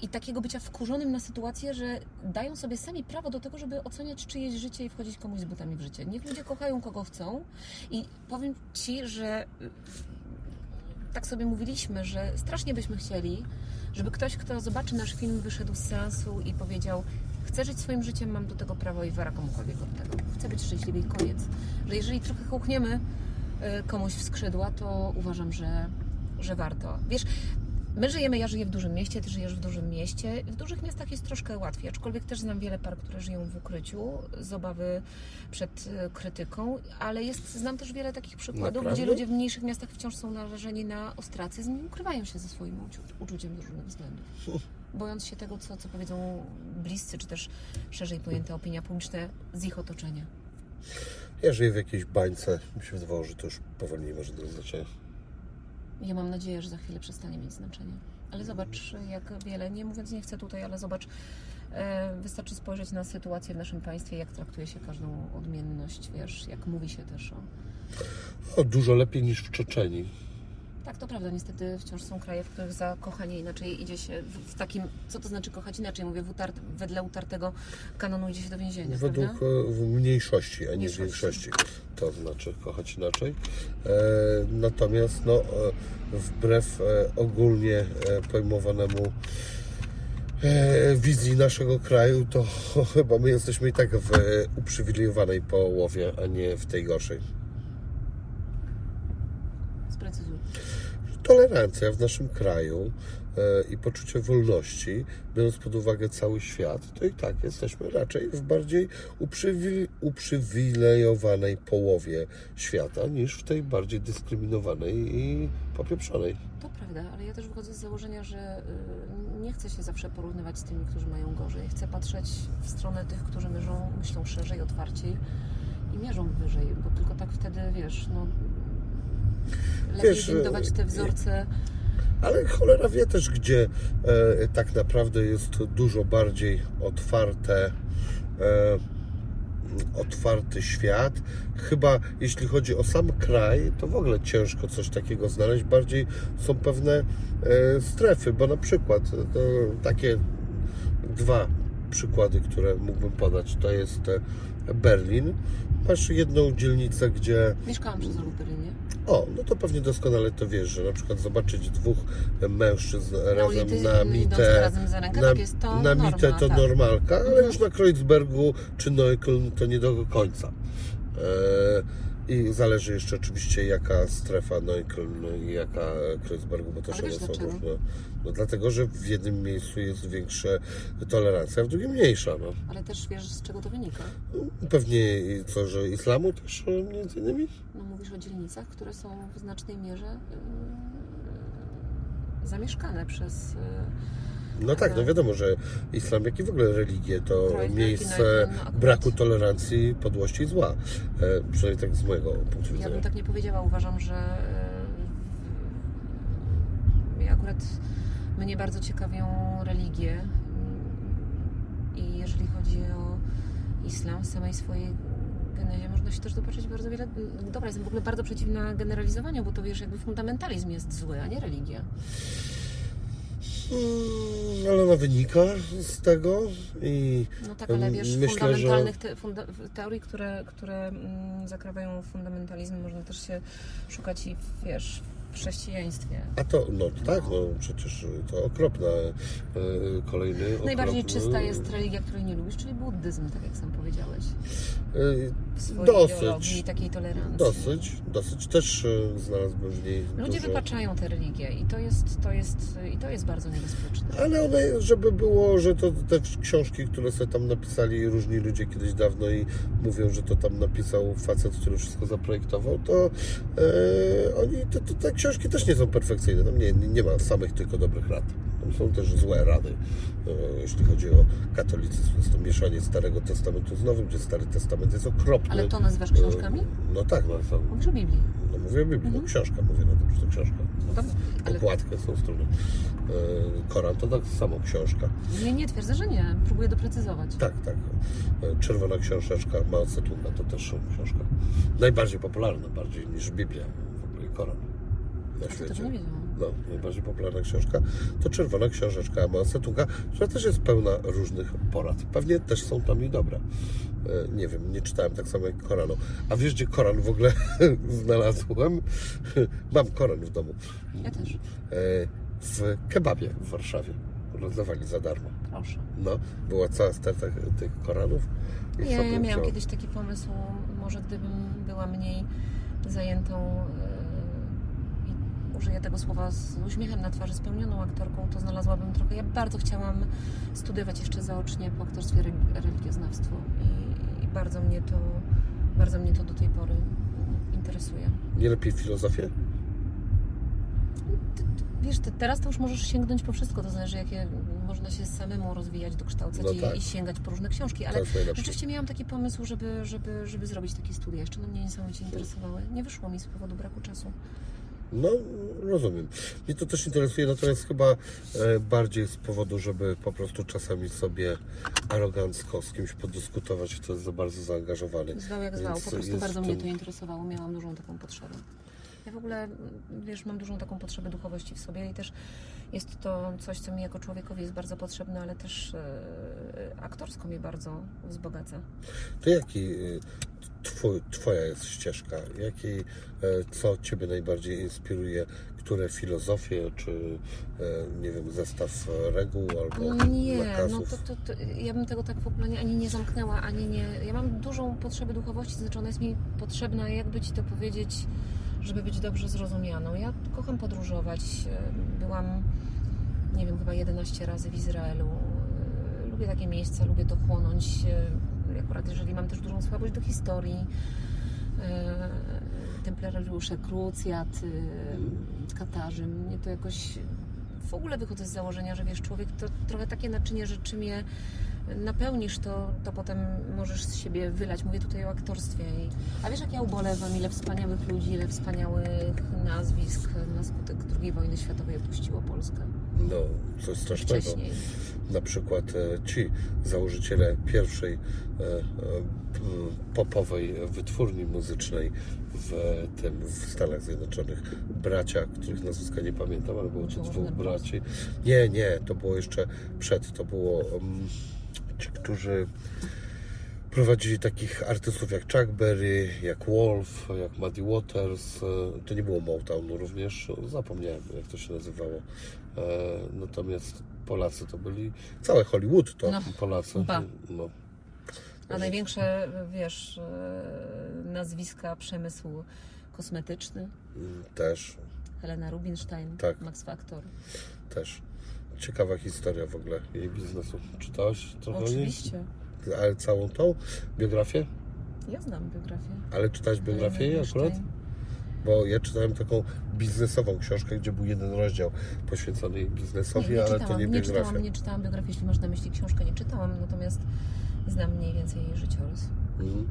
i takiego bycia wkurzonym na sytuację, że dają sobie sami prawo do tego, żeby oceniać czyjeś życie i wchodzić komuś z butami w życie. Niech ludzie kochają kogo chcą i powiem Ci, że y, tak sobie mówiliśmy, że strasznie byśmy chcieli, żeby ktoś, kto zobaczy nasz film, wyszedł z seansu i powiedział chcę żyć swoim życiem, mam do tego prawo i wara komukolwiek od tego. Chcę być szczęśliwy i koniec. Że jeżeli trochę hołkniemy y, komuś w skrzydła, to uważam, że, że warto. Wiesz, my żyjemy, ja żyję w dużym mieście, ty żyjesz w dużym mieście. W dużych miastach jest troszkę łatwiej, aczkolwiek też znam wiele par, które żyją w ukryciu z obawy przed y, krytyką, ale jest, znam też wiele takich przykładów, Naprawdę? gdzie ludzie w mniejszych miastach wciąż są narażeni na ostracyzm i ukrywają się ze swoim uczu- uczuciem z różnych względów bojąc się tego, co, co powiedzą bliscy, czy też szerzej pojęta opinia publiczna z ich otoczenia. Ja żyję w jakiejś bańce. Mi się wydawało, że to już powoli nie ma żadnego znaczenia. Ja mam nadzieję, że za chwilę przestanie mieć znaczenie. Ale zobacz, jak wiele, nie mówiąc nie chcę tutaj, ale zobacz, e, wystarczy spojrzeć na sytuację w naszym państwie, jak traktuje się każdą odmienność, wiesz, jak mówi się też o... O, dużo lepiej niż w Czeczeni. Tak, to prawda. Niestety wciąż są kraje, w których za kochanie inaczej idzie się w, w takim, co to znaczy kochać inaczej? Mówię, w utart, wedle utartego kanonu idzie się do więzienia, Według prawda? e, w mniejszości, a nie Mniejszości. większości. To znaczy kochać inaczej. E, natomiast no, e, wbrew e, ogólnie pojmowanemu wizji naszego kraju, to chyba my jesteśmy i tak w uprzywilejowanej połowie, a nie w tej gorszej. Sprecyzuj. Tolerancja w naszym kraju e, i poczucie wolności, biorąc pod uwagę cały świat, to i tak jesteśmy raczej w bardziej uprzywi- uprzywilejowanej połowie świata niż w tej bardziej dyskryminowanej i popieprzonej. To prawda, ale ja też wychodzę z założenia, że y, nie chcę się zawsze porównywać z tymi, którzy mają gorzej. Chcę patrzeć w stronę tych, którzy mierzą, myślą szerzej, otwarciej i mierzą wyżej, bo tylko tak wtedy, wiesz, no... Lepiej Wiesz, windować te wzorce. Ale cholera wie też, gdzie e, tak naprawdę jest dużo bardziej otwarte, e, otwarty świat. Chyba jeśli chodzi o sam kraj, to w ogóle ciężko coś takiego znaleźć. Bardziej są pewne e, strefy, bo na przykład e, takie dwa przykłady, które mógłbym podać, to jest e, Berlin. Masz jedną dzielnicę, gdzie Mieszkałam przez Berlinie. o, no to pewnie doskonale to wiesz, że na przykład zobaczyć dwóch mężczyzn Na razem na mitę, razem za rękę, na, tak jest to na norma, mitę to tak. normalka, ale Mhm. już na Kreuzbergu czy Neukölln to nie do końca. E, I zależy jeszcze oczywiście jaka strefa Neukölln i jaka Kreuzbergu, bo też Ale one są dlaczego? różne. No dlatego, że w jednym miejscu jest większa tolerancja, a w drugim mniejsza. No. Ale też wiesz, z czego to wynika. Pewnie co, że islamu też e, między innymi? No, mówisz o dzielnicach, które są w znacznej mierze yy, zamieszkane przez... Yy, No tak, no Ale- wiadomo, że islam, jak i w ogóle religie, to Projekt miejsce no braku tolerancji, podłości i zła. E, przynajmniej tak z mojego punktu Ja widzenia. bym tak nie powiedziała. Uważam, że ja akurat mnie bardzo ciekawią religie i jeżeli chodzi o islam w samej swojej genezie, można się też dopatrzeć bardzo wiele... Dobra, jestem w ogóle bardzo przeciwna generalizowaniu, bo to wiesz, jakby fundamentalizm jest zły, a nie religia. Mm, ale ona wynika z tego i No tak, ale wiesz, Myślę, fundamentalnych te, funda, teorii, które, które mm, zakrawają fundamentalizm, można też się szukać i wiesz, w chrześcijaństwie. a to, no tak, no przecież to okropne. e, Kolejny Najbardziej okropny, czysta jest religia, której nie lubisz, czyli buddyzm, tak jak sam powiedziałeś. e, Dosyć. takiej tolerancji. Dosyć, dosyć. Też e, znalazłbym w niej Ludzie dużo... wypaczają te religie i to jest, to jest, i to jest bardzo niebezpieczne. Ale one, żeby było, że to te książki, które sobie tam napisali różni ludzie kiedyś dawno i mówią, że to tam napisał facet, który wszystko zaprojektował, to e, oni, te, te, te książki też nie są perfekcyjne. Tam nie, nie ma samych tylko dobrych rad. Tam są też złe rady, e, jeśli chodzi o katolicyzm. Jest to mieszanie Starego Testamentu z Nowym, gdzie Stary Testament jest okropny. Ale to nazywasz książkami? E, No tak, no, są, Mówisz o Biblii. no mówię o Biblii, no Mhm. książka, mówię na tym, że to książka. No ale Okładkę są strony. E, Koran to tak samo książka. nie, nie twierdzę, że nie. Próbuję doprecyzować. Tak, tak. E, Czerwona książeczka Mao Tse-tunga to też książka. Najbardziej popularna, bardziej niż Biblia w ogóle i Koran na świecie. No, najbardziej popularna książka to Czerwona książeczka Mao Tse-tunga, która też jest pełna różnych porad. Pewnie też są tam i dobre. E, Nie wiem, nie czytałem tak samo jak Koranu. A wiesz, gdzie Koran w ogóle znalazłem? Mam Koran w domu. Ja też. E, W kebabie w Warszawie. Rozdawali za darmo. Proszę. No, była cała sterta tych Koranów. I Ja, ja miałam kiedyś taki pomysł, może gdybym była mniej zajętą i użyję tego słowa z uśmiechem na twarzy, spełnioną aktorką, to znalazłabym trochę. Ja bardzo chciałam studiować jeszcze zaocznie po aktorstwie re- religioznawstwo i, i bardzo mnie to bardzo mnie to do tej pory interesuje. Nie lepiej filozofię? Wiesz, ty, teraz to już możesz sięgnąć po wszystko, to zależy jakie można się samemu rozwijać, dokształcać No i, tak. i sięgać po różne książki, ale. Rzeczywiście miałam taki pomysł, żeby, żeby, żeby zrobić takie studia. Jeszcze no mnie niesamowicie interesowały. Nie wyszło mi z powodu braku czasu. No, rozumiem. Mnie to też interesuje, natomiast chyba e, bardziej z powodu, żeby po prostu czasami sobie arogancko z kimś podyskutować, kto jest za bardzo zaangażowany. Zwał jak Więc zwał. Po prostu jest bardzo w mnie tym- to interesowało. Miałam dużą taką potrzebę. Ja w ogóle, wiesz, mam dużą taką potrzebę duchowości w sobie i też jest to coś, co mi jako człowiekowi jest bardzo potrzebne, ale też e, aktorsko mnie bardzo wzbogaca. To jaki y, twój, Twoja jest ścieżka? Jaki, e, co Ciebie najbardziej inspiruje? Które filozofie, czy e, nie wiem, zestaw reguł albo Nie, no nakazów? to, to, to ja bym tego tak w ogóle nie, ani nie zamknęła, ani nie. Ja mam dużą potrzebę duchowości, to znaczy ona jest mi potrzebna, jakby ci to powiedzieć, żeby być dobrze zrozumianą. Ja kocham podróżować. e, Byłam, nie wiem, chyba 11 razy w Izraelu. E, Lubię takie miejsca, lubię to chłonąć. E, Akurat jeżeli mam też dużą słabość do historii. e, Templariusze, krucjat, e, Katarzy. Mnie to jakoś w ogóle wychodzę z założenia, że wiesz, człowiek to trochę takie naczynie, że czym je napełnisz, to, to potem możesz z siebie wylać. Mówię tutaj o aktorstwie. I, a wiesz, jak ja ubolewam, ile wspaniałych ludzi, ile wspaniałych nazwisk na skutek II wojny światowej opuściło Polskę. No, coś strasznego. Wcześniej. Na przykład e, ci założyciele pierwszej e, e, popowej wytwórni muzycznej w tym w Stanach Zjednoczonych. Bracia, których nazwiska nie pamiętam, ale było to dwóch braci. Nie, nie, to było jeszcze przed. To było um, ci, którzy prowadzili takich artystów jak Chuck Berry, jak Wolf, jak Muddy Waters. To nie było Motown również, zapomniałem jak to się nazywało. Natomiast Polacy to byli, całe Hollywood to No, Polacy. No. A największe, wiesz, e, nazwiska przemysłu kosmetyczny. Mm, Też, Helena Rubinstein, Tak. Max Factor. też. Ciekawa historia w ogóle jej biznesu. Czytałaś trochę? Oczywiście. Ale całą tą biografię? Ja znam biografię. Ale czytałeś biografię jej Heleny akurat? Bo ja czytałem taką biznesową książkę, gdzie był jeden rozdział poświęcony biznesowi, Nie, nie ale czytałam, to nie nie biografia. czytałam, nie czytałam biografii, jeśli masz na myśli książkę, nie czytałam, natomiast znam mniej więcej jej życiorys. Mhm.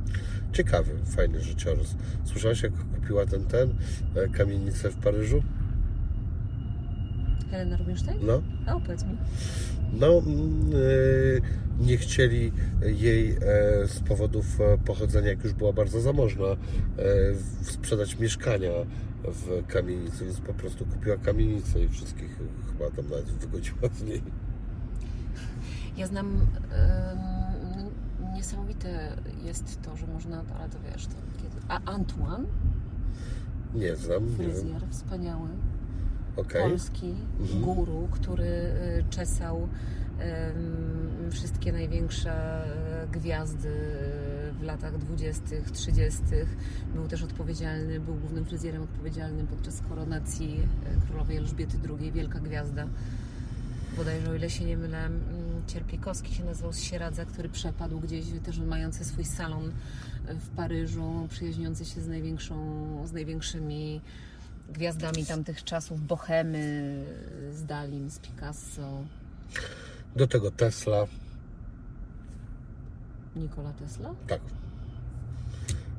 Ciekawy, fajny życiorys. Słyszałaś, jak kupiła ten, ten e, kamienicę w Paryżu? Helena Rubinstein? No, A opowiedz mi. no e, nie chcieli jej e, z powodów e, pochodzenia, jak już była bardzo zamożna, e, sprzedać mieszkania w kamienicy, więc po prostu kupiła kamienicę i wszystkich chyba tam nawet wygodziła z niej. Ja znam, em, niesamowite jest to, że można, ale to wiesz, to kiedy... A Antoine, Nie znam, nie wiem. fryzjer, wspaniały, Okej. polski Mhm. guru, który y, czesał wszystkie największe e, gwiazdy w latach 20., 30. Był też odpowiedzialny, był głównym fryzjerem odpowiedzialnym podczas koronacji e, królowej Elżbiety II, wielka gwiazda. Bodajże, o ile się nie mylę, Cierpiekowski się nazywał z Sieradza, który przepadł gdzieś, też mający swój salon w Paryżu, przyjaźniący się z, największą, z największymi gwiazdami tamtych czasów, Bohemy, z Dalim, z Picasso, Do tego Tesla, Nikola Tesla. tak.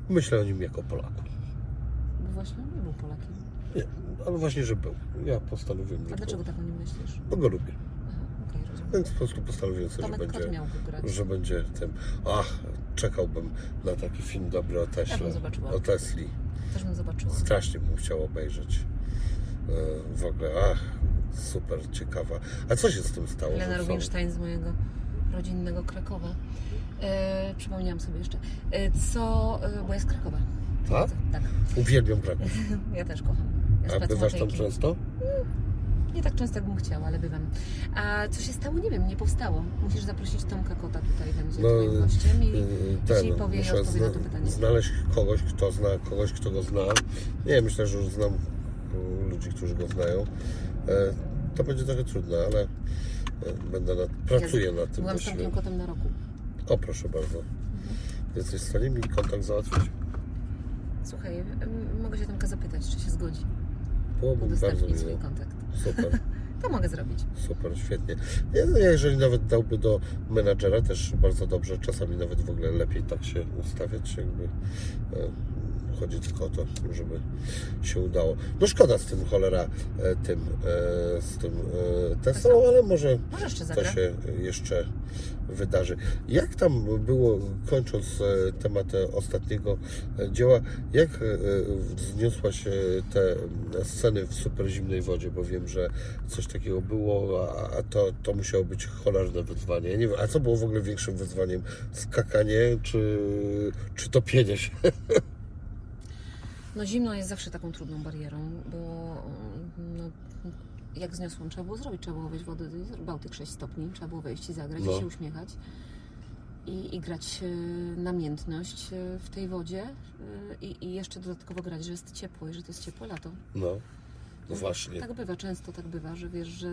Myślę o nim jako Polaku. Bo właśnie nie był Polakiem. Nie, ale właśnie, że był. Ja postanowiłem, A dlaczego tak o nim myślisz? Bo go lubię. Aha, okej, rozumiem. Więc po prostu postanowiłem sobie, że Tomek Kot będzie, miał go grać. że będzie tym. Ach, czekałbym na taki film dobry o Ja Teśle. bym zobaczyła. O Tesli. Też bym zobaczyła. Strasznie bym chciał obejrzeć. E, W ogóle, ach, super ciekawa. A co się z tym stało? Co? Rubinstein z mojego rodzinnego Krakowa. E, przypomniałam sobie jeszcze. E, co, e, bo jest Krakowa. Tak? Tak, Uwielbiam Kraków. ja też kocham. Ja A bywasz tam często? Nie tak często, jak bym chciała, ale bywam. A co się stało? Nie wiem, nie powstało. Musisz zaprosić Tomka Kota tutaj, będzie No, twoim gościem i Yy, dzisiaj powie i odpowie na to pytanie. znaleźć kogoś, kto zna kogoś, kto go zna. Nie, myślę, że już znam e, ludzi, którzy go znają. E, To będzie trochę trudne, ale e, będę nad, pracuję nad tym Byłam z. Tomkiem Kotem na roku. O, proszę bardzo. Jesteś w stanie mi kontakt załatwić? Słuchaj, mogę się Tomka zapytać, czy się zgodzi Byłoby bardzo udostępnić swój miło. kontakt. Super, To mogę zrobić. super, świetnie. Nie, no, jeżeli nawet dałby do menadżera, też bardzo dobrze. Czasami nawet w ogóle lepiej tak się ustawiać, jakby e, chodzi tylko o to, żeby się udało. No szkoda z tym cholera, e, tym, e, z tym e, Teslą, ale może to się jeszcze wydarzy. Jak tam było, kończąc temat ostatniego dzieła, jak wzniosłaś e, te sceny w super zimnej wodzie, bo wiem, że coś takiego było, a, a to, to musiało być cholerne wyzwanie. Ja Nie wiem, a co było w ogóle większym wyzwaniem? Skakanie czy, czy topienie się? No zimno jest zawsze taką trudną barierą, bo no, jak zniosłam, trzeba było zrobić, trzeba było wejść w wodę, Bałtyk 6 stopni, trzeba było wejść i zagrać No. i się uśmiechać i, i grać e, namiętność e, w tej wodzie e, i, i jeszcze dodatkowo grać, że jest ciepło i że to jest ciepłe lato. No, no właśnie. Tak bywa, często tak bywa, że wiesz, że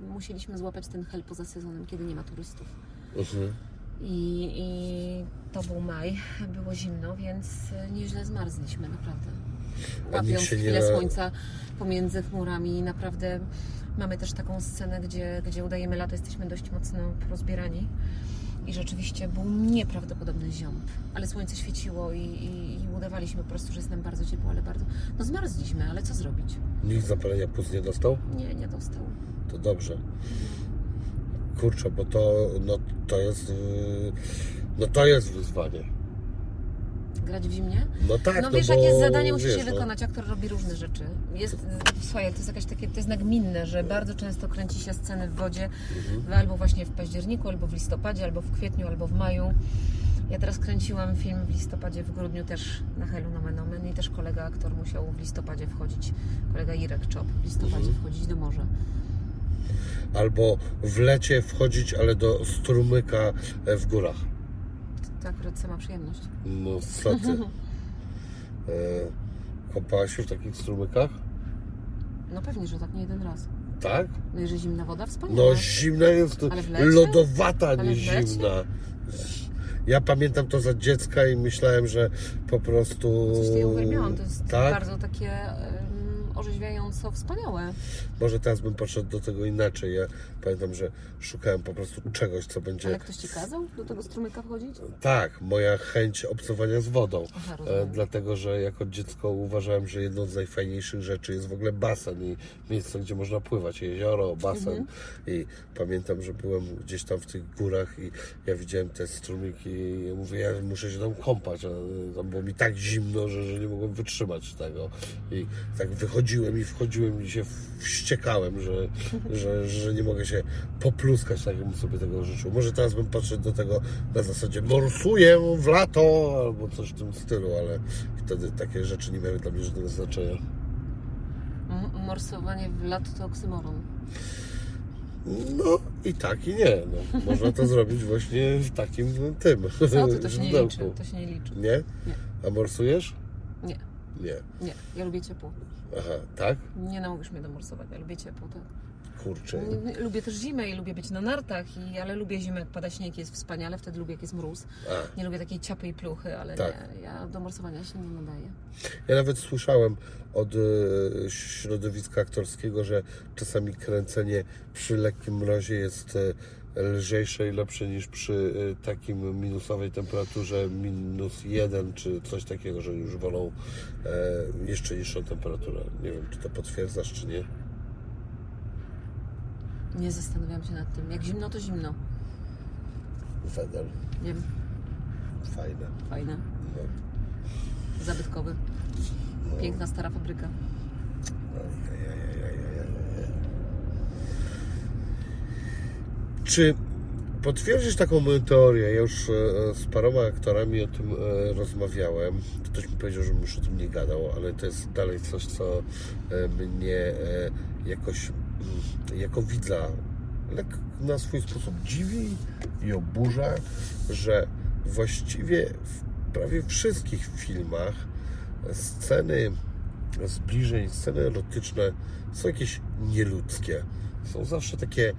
no, musieliśmy złapać ten hel poza sezonem, kiedy nie ma turystów. Mhm. I, I to był maj, było zimno, więc e, nieźle zmarzliśmy, naprawdę. Łapiąc chwilę na- słońca pomiędzy chmurami, naprawdę mamy też taką scenę, gdzie, gdzie udajemy lato, jesteśmy dość mocno rozbierani. I rzeczywiście był nieprawdopodobny ziąb, ale słońce świeciło i, i, i udawaliśmy po prostu, że jest nam bardzo ciepło, ale bardzo. No zmarzliśmy, ale co zrobić? Nikt zapalenia płuc nie dostał? Nie, nie dostał. To dobrze. Kurczę, bo to, no, to jest, yy, no to jest wyzwanie. Grać w zimnie? No tak, no no wiesz, bo, jak jest zadanie, musisz wiesz, je no, wykonać. Aktor robi różne rzeczy. Jest, słuchaj, to jest jakieś takie, to jest nagminne, że bardzo często kręci się sceny w wodzie, Mhm. albo właśnie w październiku, albo w listopadzie, albo w kwietniu, albo w maju. Ja teraz kręciłam film w listopadzie, w grudniu też na Helu Nomen Omen i też kolega aktor musiał w listopadzie wchodzić, kolega Irek Czop w listopadzie Mhm. wchodzić do morza. Albo w lecie wchodzić, ale do strumyka e, w górach. To akurat sama przyjemność. No co ty? E, kąpałaś się w takich strumykach? No pewnie, że tak nie jeden raz. Tak? No i że zimna woda, wspaniale. No zimna jest, lecie? lodowata, Ale nie zimna. Ja pamiętam to za dziecka i myślałem, że po prostu... Coś ja uwielbiałam, to jest tak? bardzo takie em, orzeźwiająco wspaniałe. Może teraz bym podszedł do tego inaczej. Ja pamiętam, że szukałem po prostu czegoś, co będzie... Ale ktoś Ci kazał do tego strumyka wchodzić? Tak, moja chęć obcowania z wodą. Aha, E, dlatego, że jako dziecko uważałem, że jedną z najfajniejszych rzeczy jest w ogóle basen i miejsce, gdzie można pływać, jezioro, basen. Mhm. I pamiętam, że byłem gdzieś tam w tych górach i ja widziałem te strumyki i mówię, ja muszę się tam kąpać. A tam było mi tak zimno, że, że nie mogłem wytrzymać tego. I tak wychodziłem i wchodziłem i się wściekałem, że, że, że nie mogę się popluskać, tak jakbym sobie tego życzył. Może teraz bym podszedł do tego na zasadzie morsuję w lato albo coś w tym stylu, ale wtedy takie rzeczy nie miały dla mnie żadnego znaczenia. M- Morsowanie w lato to oksymoron. No i tak i nie. No, można to zrobić właśnie w takim tym. Co ty, to się nie liczy. To się nie liczy. Nie? Nie. A morsujesz? Nie, Nie. nie. Ja lubię ciepło. Aha, tak? Nie nauczysz mnie do morsowania. Ja lubię ciepło, tak. Kurczę. Lubię też zimę i lubię być na nartach, i, ale lubię zimę, jak pada śnieg, jest wspaniale, wtedy lubię, jak jest mróz. A, Nie lubię takiej ciapy i pluchy, ale Tak. nie, ja do morsowania się nie nadaję. ja nawet słyszałem od e, środowiska aktorskiego, że czasami kręcenie przy lekkim mrozie jest e, lżejsze i lepsze niż przy e, takim minusowej temperaturze minus jeden czy coś takiego, że już wolą e, jeszcze niższą temperaturę. Nie wiem, czy to potwierdzasz, czy nie. Nie zastanawiam się nad tym. Jak zimno, to zimno. Feder, Wiem, fajne. fajne, No. zabytkowy. Piękna stara fabryka. Czy potwierdzisz taką moją teorię? Ja już e, z paroma aktorami o tym e, rozmawiałem. Ktoś mi powiedział, żebym już o tym nie gadał, ale to jest dalej coś, co e, mnie jakoś mm, jako widza na swój sposób dziwi i oburza, że właściwie w prawie wszystkich filmach sceny zbliżeń, sceny erotyczne są jakieś nieludzkie. Są zawsze takie,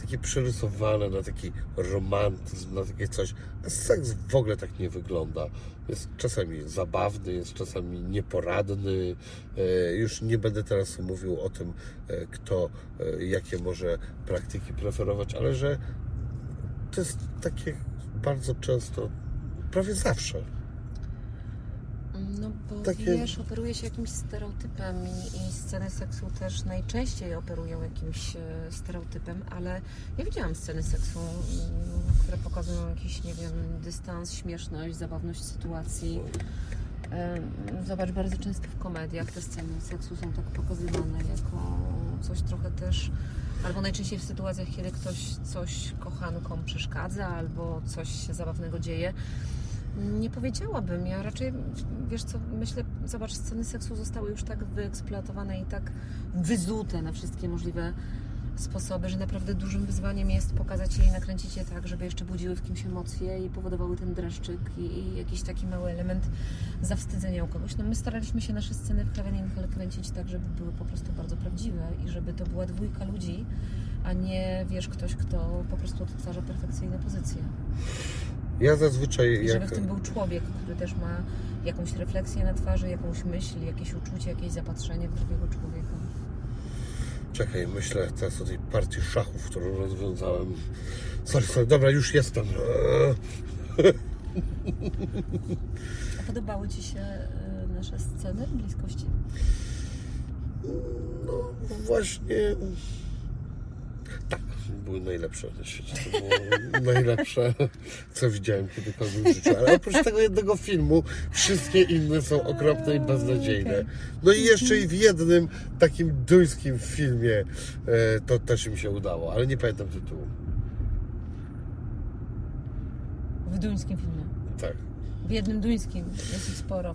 takie przerysowane na taki romantyzm, na takie coś. A seks w ogóle tak nie wygląda. Jest czasami zabawny, jest czasami nieporadny. E, Już nie będę teraz mówił o tym, e, kto e, jakie może praktyki preferować, ale że to jest takie bardzo często, prawie zawsze. No bo Takie- wiesz, operuje się jakimś stereotypem i, sceny seksu też najczęściej operują jakimś e, stereotypem, ale ja widziałam sceny seksu, mm, które pokazują jakiś, nie wiem, dystans, śmieszność, zabawność sytuacji. Zobacz, bardzo często w komediach te sceny seksu są tak pokazywane jako coś trochę też, albo najczęściej w sytuacjach, kiedy ktoś coś kochankom przeszkadza, albo coś się zabawnego dzieje. Nie powiedziałabym, ja raczej, wiesz co, myślę, zobacz, sceny seksu zostały już tak wyeksploatowane i tak wyzute na wszystkie możliwe sposoby, że naprawdę dużym wyzwaniem jest pokazać je i nakręcić je tak, żeby jeszcze budziły w kimś emocje i powodowały ten dreszczyk i, i jakiś taki mały element zawstydzenia u kogoś. No my staraliśmy się nasze sceny w Heaven in kręcić tak, żeby były po prostu bardzo prawdziwe i żeby to była dwójka ludzi, a nie, wiesz, ktoś, kto po prostu odtwarza perfekcyjne pozycje. Ja zazwyczaj I żeby jak... w tym był człowiek, który też ma jakąś refleksję na twarzy, jakąś myśl, jakieś uczucie, jakieś zapatrzenie w drugiego człowieka. Czekaj, myślę teraz o tej partii szachów, którą rozwiązałem. Sorry, sorry, dobra, już jestem. A podobały Ci się y, nasze sceny bliskości? No właśnie. Tak, były najlepsze na świecie. To było najlepsze, co widziałem kiedykolwiek w życiu. Ale oprócz tego jednego filmu, wszystkie inne są okropne i beznadziejne. No i jeszcze i w jednym takim duńskim filmie e, to też mi się udało, ale nie pamiętam tytułu. W duńskim filmie. Tak. W jednym duńskim jest ich sporo.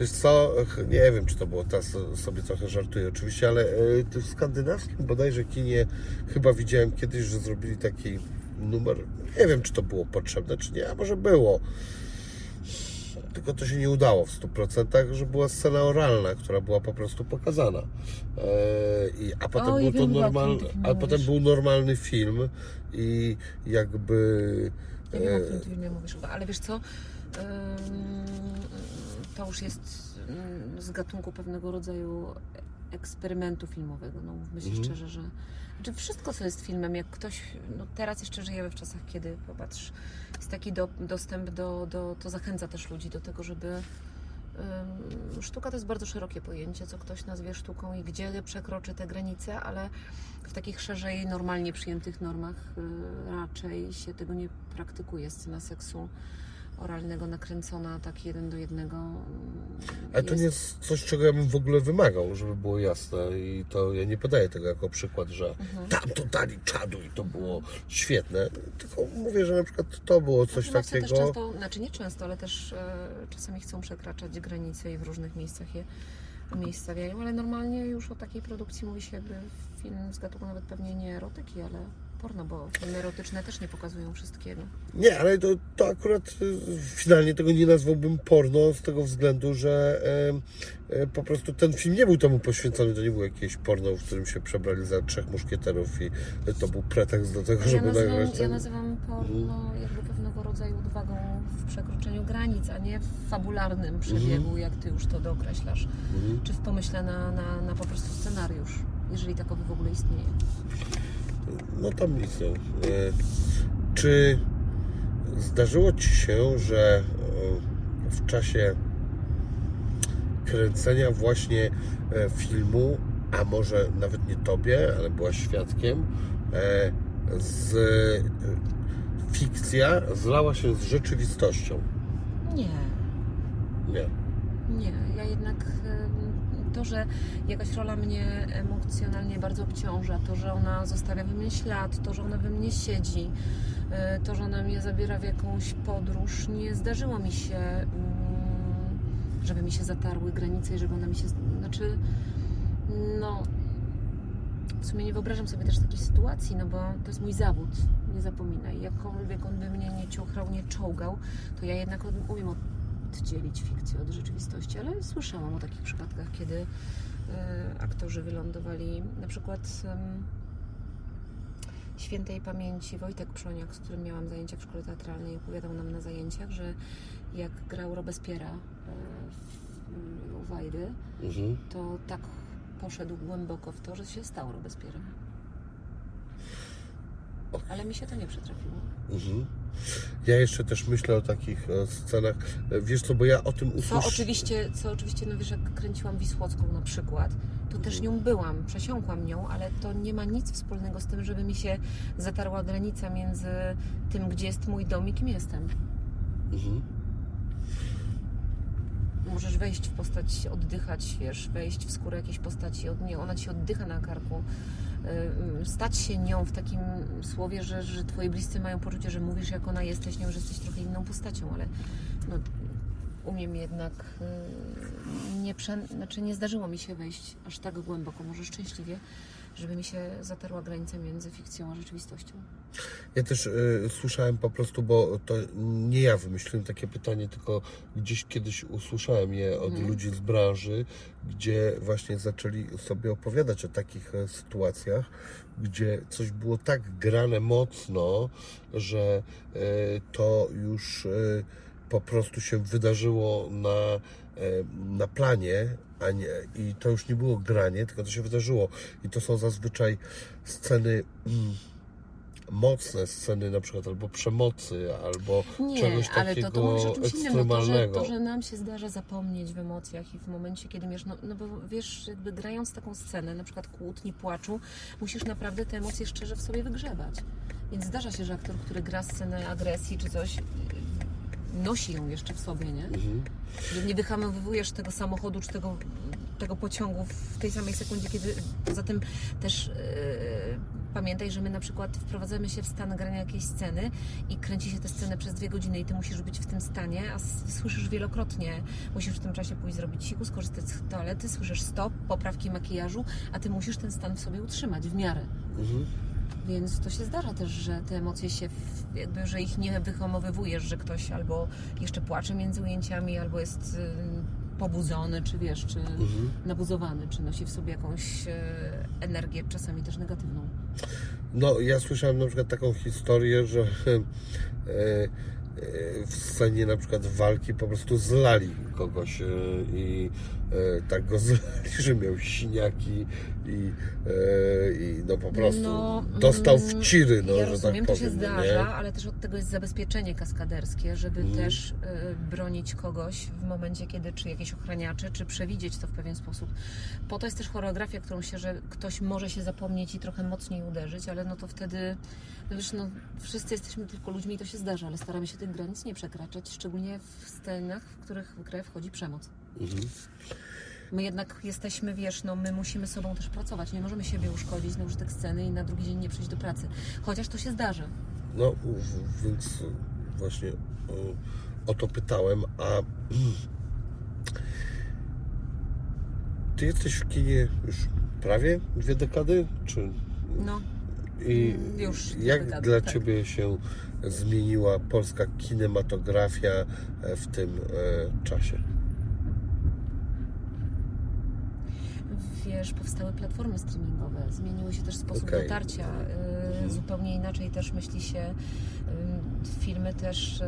Wiesz co, nie wiem czy to było, teraz sobie trochę żartuję oczywiście, ale e, w skandynawskim bodajże kinie chyba widziałem kiedyś, że zrobili taki numer, nie wiem czy to było potrzebne czy nie, a może było. Tylko to się nie udało w 100%, że była scena oralna, która była po prostu pokazana. E, i, a potem O, był to ty a potem był normalny film i jakby Ja wiem, o e, którym ty filmie mówisz, ale wiesz co? To już jest ym, z gatunku pewnego rodzaju eksperymentu filmowego. No, mówmy się Mhm. szczerze, że znaczy wszystko, co jest filmem, jak ktoś, no teraz jeszcze żyjemy w czasach, kiedy popatrz, jest taki do, dostęp do, do, to zachęca też ludzi do tego, żeby sztuka to jest bardzo szerokie pojęcie, co ktoś nazwie sztuką i gdzie przekroczy te granice, ale w takich szerzej, normalnie przyjętych normach y, raczej się tego nie praktykuje. Scena seksu oralnego nakręcona tak jeden do jednego. y, Ale to nie jest coś, czego ja bym w ogóle wymagał, żeby było jasne. I to ja nie podaję tego jako przykład, że Mhm. tam to dali czadu i to było świetne. Tylko mówię, że na przykład to było coś Wykonawcy takiego. też często, znaczy nie często, ale też e, czasami chcą przekraczać granice i w różnych miejscach je umiejscawiają, ale normalnie już o takiej produkcji mówi się jakby film z gatunku nawet pewnie nie erotyki, ale porno, bo filmy erotyczne też nie pokazują wszystkiego. Nie, ale to, to akurat y, finalnie tego nie nazwałbym porno z tego względu, że e, e, po prostu ten film nie był temu poświęcony. To nie było jakieś porno, w którym się przebrali za trzech muszkieterów i to był pretekst do tego, Ja żeby nazywam, nagrać ja ten... nazywam porno jakby pewnego rodzaju odwagą w przekroczeniu granic, a nie w fabularnym przebiegu, jak ty już to dookreślasz, Mhm. czy w pomyśle na, na, na po prostu scenariusz, jeżeli takowy w ogóle istnieje. No tam nic. No. E, Czy zdarzyło Ci się, że e, w czasie kręcenia właśnie e, filmu, a może nawet nie Tobie, ale byłaś świadkiem, z fikcja zlała się z rzeczywistością? Nie, Nie. nie. Ja jednak to, że jakaś rola mnie emocjonalnie bardzo obciąża, to, że ona zostawia we mnie ślad, to, że ona we mnie siedzi, e, to, że ona mnie zabiera w jakąś podróż, nie zdarzyło mi się, mm, żeby mi się zatarły granice i żeby ona mi się. Znaczy, no. W sumie nie wyobrażam sobie też takiej sytuacji, no bo to jest mój zawód, nie zapominaj. Jakkolwiek on by mnie nie ciochrał, nie czołgał, to ja jednak umiem oddzielić fikcję od rzeczywistości, ale słyszałam o takich przypadkach, kiedy e, aktorzy wylądowali na przykład świętej pamięci Wojtek Przoniak, z którym miałam zajęcia w szkole teatralnej, opowiadał nam na zajęciach, że jak grał Robespiera e, u Wajdy, Mhm. to tak poszedł głęboko w to, że się stał Robespierrem. Ale mi się to nie przytrafiło. Mhm. Ja jeszcze też myślę o takich e, scenach. Wiesz co, bo ja o tym Co usłyszałem. oczywiście, co oczywiście, no wiesz, jak kręciłam Wisłocką na przykład, to też nią byłam, przesiąkłam nią, ale to nie ma nic wspólnego z tym, żeby mi się zatarła granica między tym, gdzie jest mój dom i kim jestem. Mhm. Możesz wejść w postać, oddychać, wiesz, wejść w skórę jakiejś postaci, od niej, ona ci oddycha na karku. Ym, Stać się nią w takim słowie, że, że twoi bliscy mają poczucie, że mówisz jak ona jesteś nią, że jesteś trochę inną postacią, ale no, umiem jednak y, nie, prze, znaczy nie zdarzyło mi się wejść aż tak głęboko, może szczęśliwie, żeby mi się zatarła granica między fikcją a rzeczywistością. Ja też y, słyszałem po prostu, bo to nie ja wymyśliłem takie pytanie, tylko gdzieś kiedyś usłyszałem je od Mhm. ludzi z branży, gdzie właśnie zaczęli sobie opowiadać o takich e, sytuacjach, gdzie coś było tak grane mocno, że e, to już e, po prostu się wydarzyło na, e, na planie, a nie, i to już nie było granie, tylko to się wydarzyło. I to są zazwyczaj sceny. Mm, mocne sceny na przykład albo przemocy, albo Nie, czegoś ale takiego to, to mówisz o czymś innym. No to, że, to, że nam się zdarza zapomnieć w emocjach i w momencie, kiedy wiesz, no, no bo wiesz, jakby grając taką scenę, na przykład kłótni, płaczu, musisz naprawdę te emocje szczerze w sobie wygrzewać. Więc zdarza się, że aktor, który gra scenę agresji czy coś, nosi ją jeszcze w sobie, nie? Mhm. Że nie wyhamowujesz tego samochodu czy tego, tego pociągu w tej samej sekundzie, kiedy poza tym też yy, pamiętaj, że my na przykład wprowadzamy się w stan grania jakiejś sceny i kręci się tę scenę przez dwie godziny i ty musisz być w tym stanie, a słyszysz wielokrotnie, musisz w tym czasie pójść zrobić siku, skorzystać z toalety, słyszysz stop, poprawki makijażu, a ty musisz ten stan w sobie utrzymać w miarę. Mhm. Więc to się zdarza też, że te emocje się, jakby, że ich nie wyhamowywujesz, że ktoś albo jeszcze płacze między ujęciami, albo jest y, pobudzony, czy wiesz, czy Mhm. nabuzowany, czy nosi w sobie jakąś e, energię, czasami też negatywną. No, ja słyszałem na przykład taką historię, że e, e, w scenie na przykład walki po prostu zlali kogoś i tak go zlali, że miał siniaki i, e, i no po prostu No, dostał mm, w ciry, no, ja że rozumiem, tak to się powiem, zdarza, nie? ale też od tego jest zabezpieczenie kaskaderskie, żeby Mhm. też y, bronić kogoś w momencie, kiedy czy jakieś ochraniacze, czy przewidzieć to w pewien sposób. Po to jest też choreografia, którą się, że ktoś może się zapomnieć i trochę mocniej uderzyć, ale no to wtedy, no wiesz, no wszyscy jesteśmy tylko ludźmi i to się zdarza, ale staramy się tych granic nie przekraczać, szczególnie w scenach, w których w grę wchodzi przemoc. Mhm. My jednak jesteśmy, wiesz, no my musimy sobą też pracować. Nie możemy siebie uszkodzić na użytek sceny i na drugi dzień nie przyjść do pracy. Chociaż to się zdarza. No, więc właśnie o, o to pytałem, a ty jesteś w kinie już prawie dwie dekady, czy No, i Mm, już jak dekady, dla tak. ciebie się zmieniła polska kinematografia w tym e, czasie? Wiesz, powstały platformy streamingowe, zmieniły się też sposób Okej. dotarcia. y, Mhm. Zupełnie inaczej też myśli się. Filmy też y,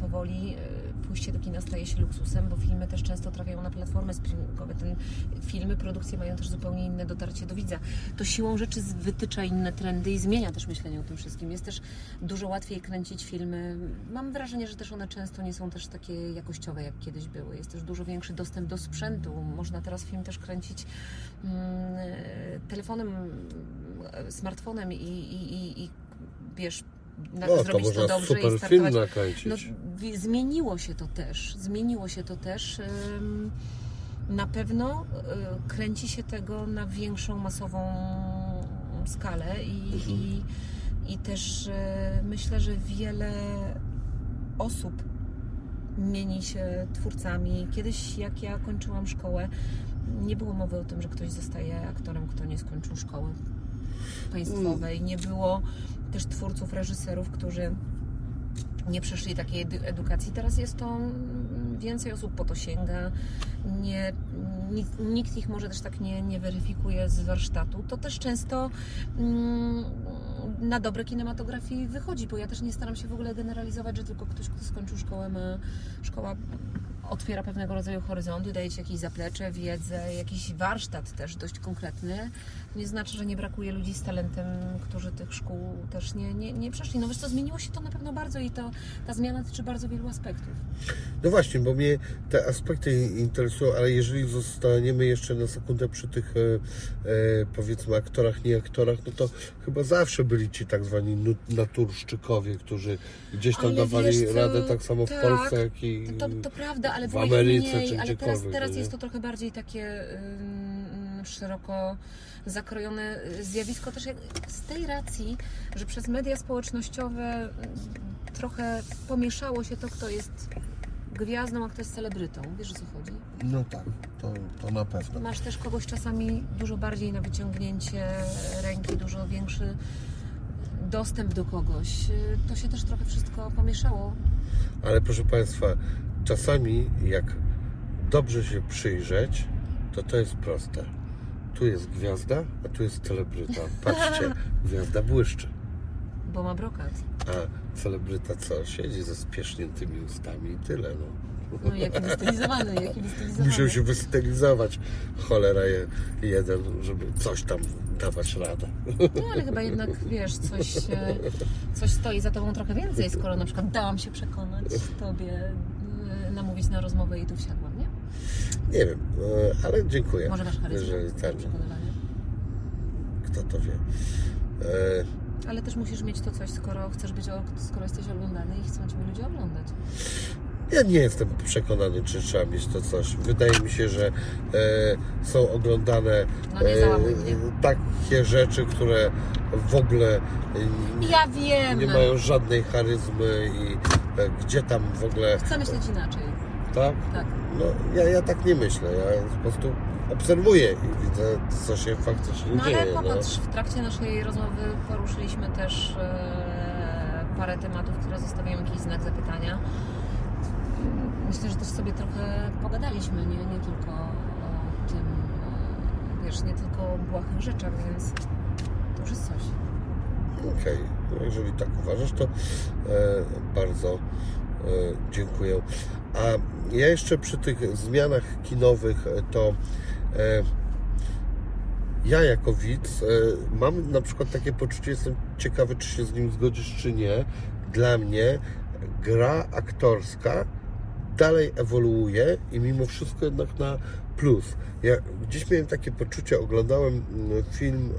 powoli, y, pójście do kina staje się luksusem, bo filmy też często trafiają na platformy streamingowe. Ten, filmy, produkcje mają też zupełnie inne dotarcie do widza. To siłą rzeczy wytycza inne trendy i zmienia też myślenie o tym wszystkim. Jest też dużo łatwiej kręcić filmy. Mam wrażenie, że też one często nie są też takie jakościowe, jak kiedyś były. Jest też dużo większy dostęp do sprzętu. Można teraz film też kręcić mm, telefonem, e, smartfonem i, i, i, i wiesz, na, No, to zrobić to, można dobrze super i film startować. nakręcić. No, zmieniło się to też. Zmieniło się to też. Na pewno y, kręci się tego na większą masową skalę i, Mhm. i, i też y, myślę, że wiele osób mieni się twórcami. Kiedyś, jak ja kończyłam szkołę, nie było mowy o tym, że ktoś zostaje aktorem, kto nie skończył szkoły państwowej. Nie było też twórców, reżyserów, którzy nie przeszli takiej edu- edukacji. Teraz jest to mm, więcej osób po to sięga. Nie, nikt, nikt ich może też tak nie, nie weryfikuje z warsztatu. To też często mm, na dobre kinematografii wychodzi, bo ja też nie staram się w ogóle generalizować, że tylko ktoś, kto skończył szkołę ma szkoła otwiera pewnego rodzaju horyzonty, daje Ci jakieś zaplecze, wiedzę, jakiś warsztat też dość konkretny. Nie znaczy, że nie brakuje ludzi z talentem, którzy tych szkół też nie, nie, nie przeszli. No wiesz co, zmieniło się to na pewno bardzo i to, ta zmiana tyczy bardzo wielu aspektów. No właśnie, bo mnie te aspekty interesują, ale jeżeli zostaniemy jeszcze na sekundę przy tych e, e, powiedzmy aktorach, nie aktorach, no to chyba zawsze byli ci tak zwani naturszczykowie, którzy gdzieś tam Ale dawali wiesz radę tak samo w tak, Polsce, jak i To, to prawda, ale w Ameryce mniej, czy ale teraz, teraz no jest to trochę bardziej takie ym, szeroko zakrojone zjawisko też z tej racji, że przez media społecznościowe trochę pomieszało się to, kto jest gwiazdą, a kto jest celebrytą. Wiesz o co chodzi? No tak, to, to na pewno. Masz też kogoś czasami dużo bardziej na wyciągnięcie ręki, dużo większy dostęp do kogoś. To się też trochę wszystko pomieszało. Ale proszę Państwa, czasami jak dobrze się przyjrzeć, to to jest proste. Tu jest gwiazda, a tu jest celebryta. Patrzcie, gwiazda błyszczy. Bo ma brokat. A celebryta co? Siedzi ze spieszniętymi ustami i tyle. No. No jaki wystylizowany, jaki wystylizowany. Musiał się wystylizować cholera je, jeden, żeby coś tam dawać radę. No ale chyba jednak, wiesz, coś, coś stoi za tobą trochę więcej, skoro na przykład dałam się przekonać tobie, namówić na rozmowę i tu wsiadłam, nie? Nie wiem, e, ale dziękuję. Może masz charyzmę ten, przekonywania. kto to wie. E, Ale też musisz mieć to coś, skoro chcesz być, skoro jesteś oglądany i chcą Ciebie ludzie oglądać. Ja nie jestem przekonany, czy trzeba mieć to coś. Wydaje mi się, że e, są oglądane No nie załamuj mnie. takie rzeczy, które w ogóle e, nie, Ja wiem! nie mają żadnej charyzmy i e, gdzie tam w ogóle. Chcę myśleć inaczej. Tak? Tak. No, ja, ja tak nie myślę. Ja po prostu obserwuję i widzę, co się faktycznie No ale dzieje. No. popatrz, w trakcie naszej rozmowy poruszyliśmy też e, parę tematów, które zostawiają jakiś znak zapytania. Myślę, że też sobie trochę pogadaliśmy, nie, nie tylko o tym, e, wiesz, nie tylko o błahych rzeczach, więc to już jest coś. Okej, no jeżeli tak uważasz, to e, bardzo e, dziękuję. A ja jeszcze przy tych zmianach kinowych, e, to e, ja jako widz e, mam na przykład takie poczucie, jestem ciekawy, czy się z nim zgodzisz, czy nie. Dla mnie gra aktorska dalej ewoluuje i mimo wszystko jednak na plus. Ja gdzieś miałem takie poczucie, oglądałem mm, film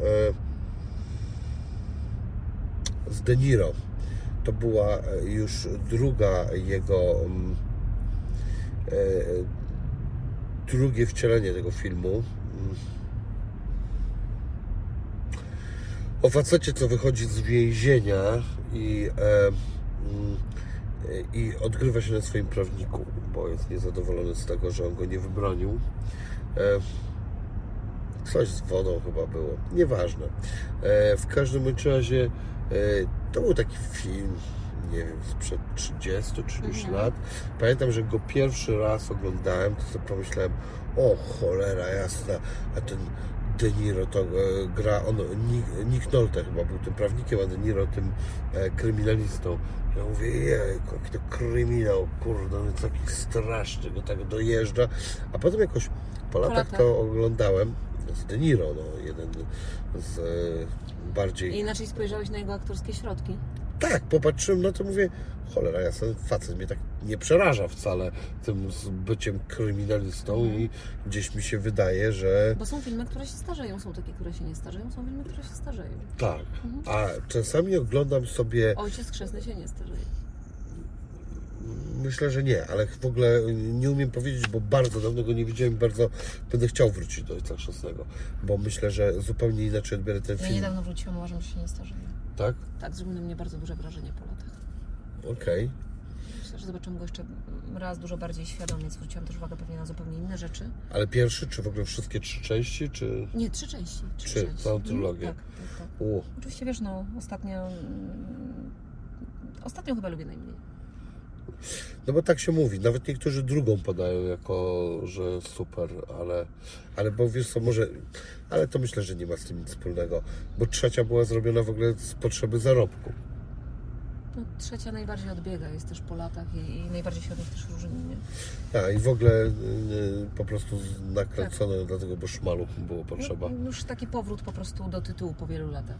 e, z De Niro. To była e, już druga jego mm, e, drugie wcielenie tego filmu. O facecie, co wychodzi z więzienia i, e, mm, i odgrywa się na swoim prawniku, bo jest niezadowolony z tego, że on go nie wybronił. E, Coś z wodą chyba było, nieważne. E, w każdym razie e, to był taki film, nie wiem, sprzed 30 czy już Mhm. lat. Pamiętam, że go pierwszy raz oglądałem, to sobie pomyślałem, o cholera jasna, a ten De Niro to e, gra, on, Nick, Nolte chyba był tym prawnikiem, a De Niro tym e, kryminalistą. Ja mówię, jejku, jaki to kryminał, kurde, on jest taki straszny, go tak dojeżdża. A potem jakoś po latach latach. to oglądałem z De Niro, no, jeden z e, bardziej... I inaczej spojrzałeś na jego aktorskie środki. Tak, popatrzyłem na to, mówię, cholera, ja ten facet mnie tak nie przeraża wcale tym byciem kryminalistą i gdzieś mi się wydaje, że Bo są filmy, które się starzeją, są takie, które się nie starzeją, są filmy, które się starzeją. tak. A czasami oglądam sobie, Ojciec chrzestny się nie starzeje. Myślę, że nie, ale w ogóle nie umiem powiedzieć, bo bardzo dawno go nie widziałem, bardzo będę chciał wrócić do Ojca Chrzestnego, bo myślę, że zupełnie inaczej odbiorę ten Ja film. niedawno wróciłam, uważam, że się nie starzeje. Tak? Tak, zrobił na mnie bardzo duże wrażenie po latach. Okej. Myślę, że zobaczymy go jeszcze raz dużo bardziej świadomie. Zwróciłam też uwagę pewnie na zupełnie inne rzeczy. Ale pierwszy, czy w ogóle wszystkie trzy części, czy... Nie, trzy części. Trzy, Trzy, części. całą trylogię. Tak, tak, tak. Oczywiście wiesz, no ostatnio... mm, Ostatnio chyba lubię najmniej. No bo tak się mówi, nawet niektórzy drugą podają jako, że super, ale, ale bo wiesz co, może, ale to myślę, że nie ma z tym nic wspólnego, bo trzecia była zrobiona w ogóle z potrzeby zarobku. No, trzecia najbardziej odbiega, jest też po latach i, i najbardziej się od nich też różni. Nie? A i w ogóle y, po prostu nakręcone dlatego, bo szmalu było potrzeba. No, już taki powrót po prostu do tytułu po wielu latach.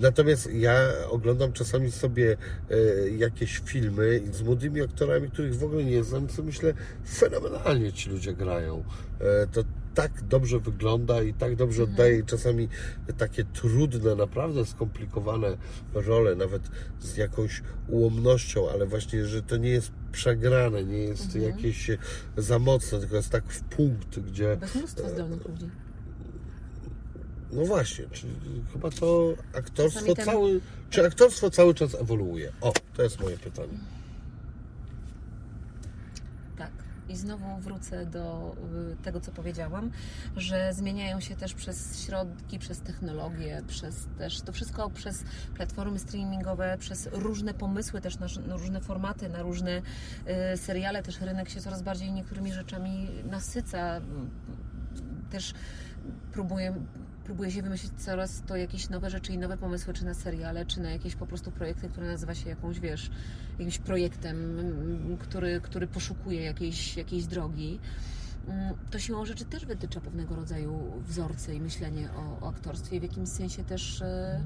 Natomiast ja oglądam czasami sobie e, jakieś filmy z młodymi aktorami, których w ogóle nie znam, co myślę, fenomenalnie ci ludzie grają. E, to tak dobrze wygląda i tak dobrze oddaje czasami takie trudne, naprawdę skomplikowane role, nawet z jakąś ułomnością, ale właśnie, że to nie jest przegrane, nie jest jakieś za mocne, tylko jest tak w punkt, gdzie Bez mnóstwa zdolnych ludzi. No właśnie, czyli chyba to aktorstwo ten- cały, czy aktorstwo cały czas ewoluuje? O, to jest moje pytanie. Tak. I znowu wrócę do y, tego, co powiedziałam, że zmieniają się też przez środki, przez technologię, przez też to wszystko przez platformy streamingowe, przez różne pomysły też na, na różne formaty, na różne y, seriale. Też rynek się coraz bardziej niektórymi rzeczami nasyca. Też próbuje, próbuje się wymyślić coraz to jakieś nowe rzeczy i nowe pomysły, czy na seriale, czy na jakieś po prostu projekty, które nazywa się jakąś, wiesz, jakimś projektem, który, który poszukuje jakiejś, jakiejś drogi. Mm, To siłą rzeczy też wytycza pewnego rodzaju wzorce i myślenie o, o aktorstwie i w jakimś sensie też e,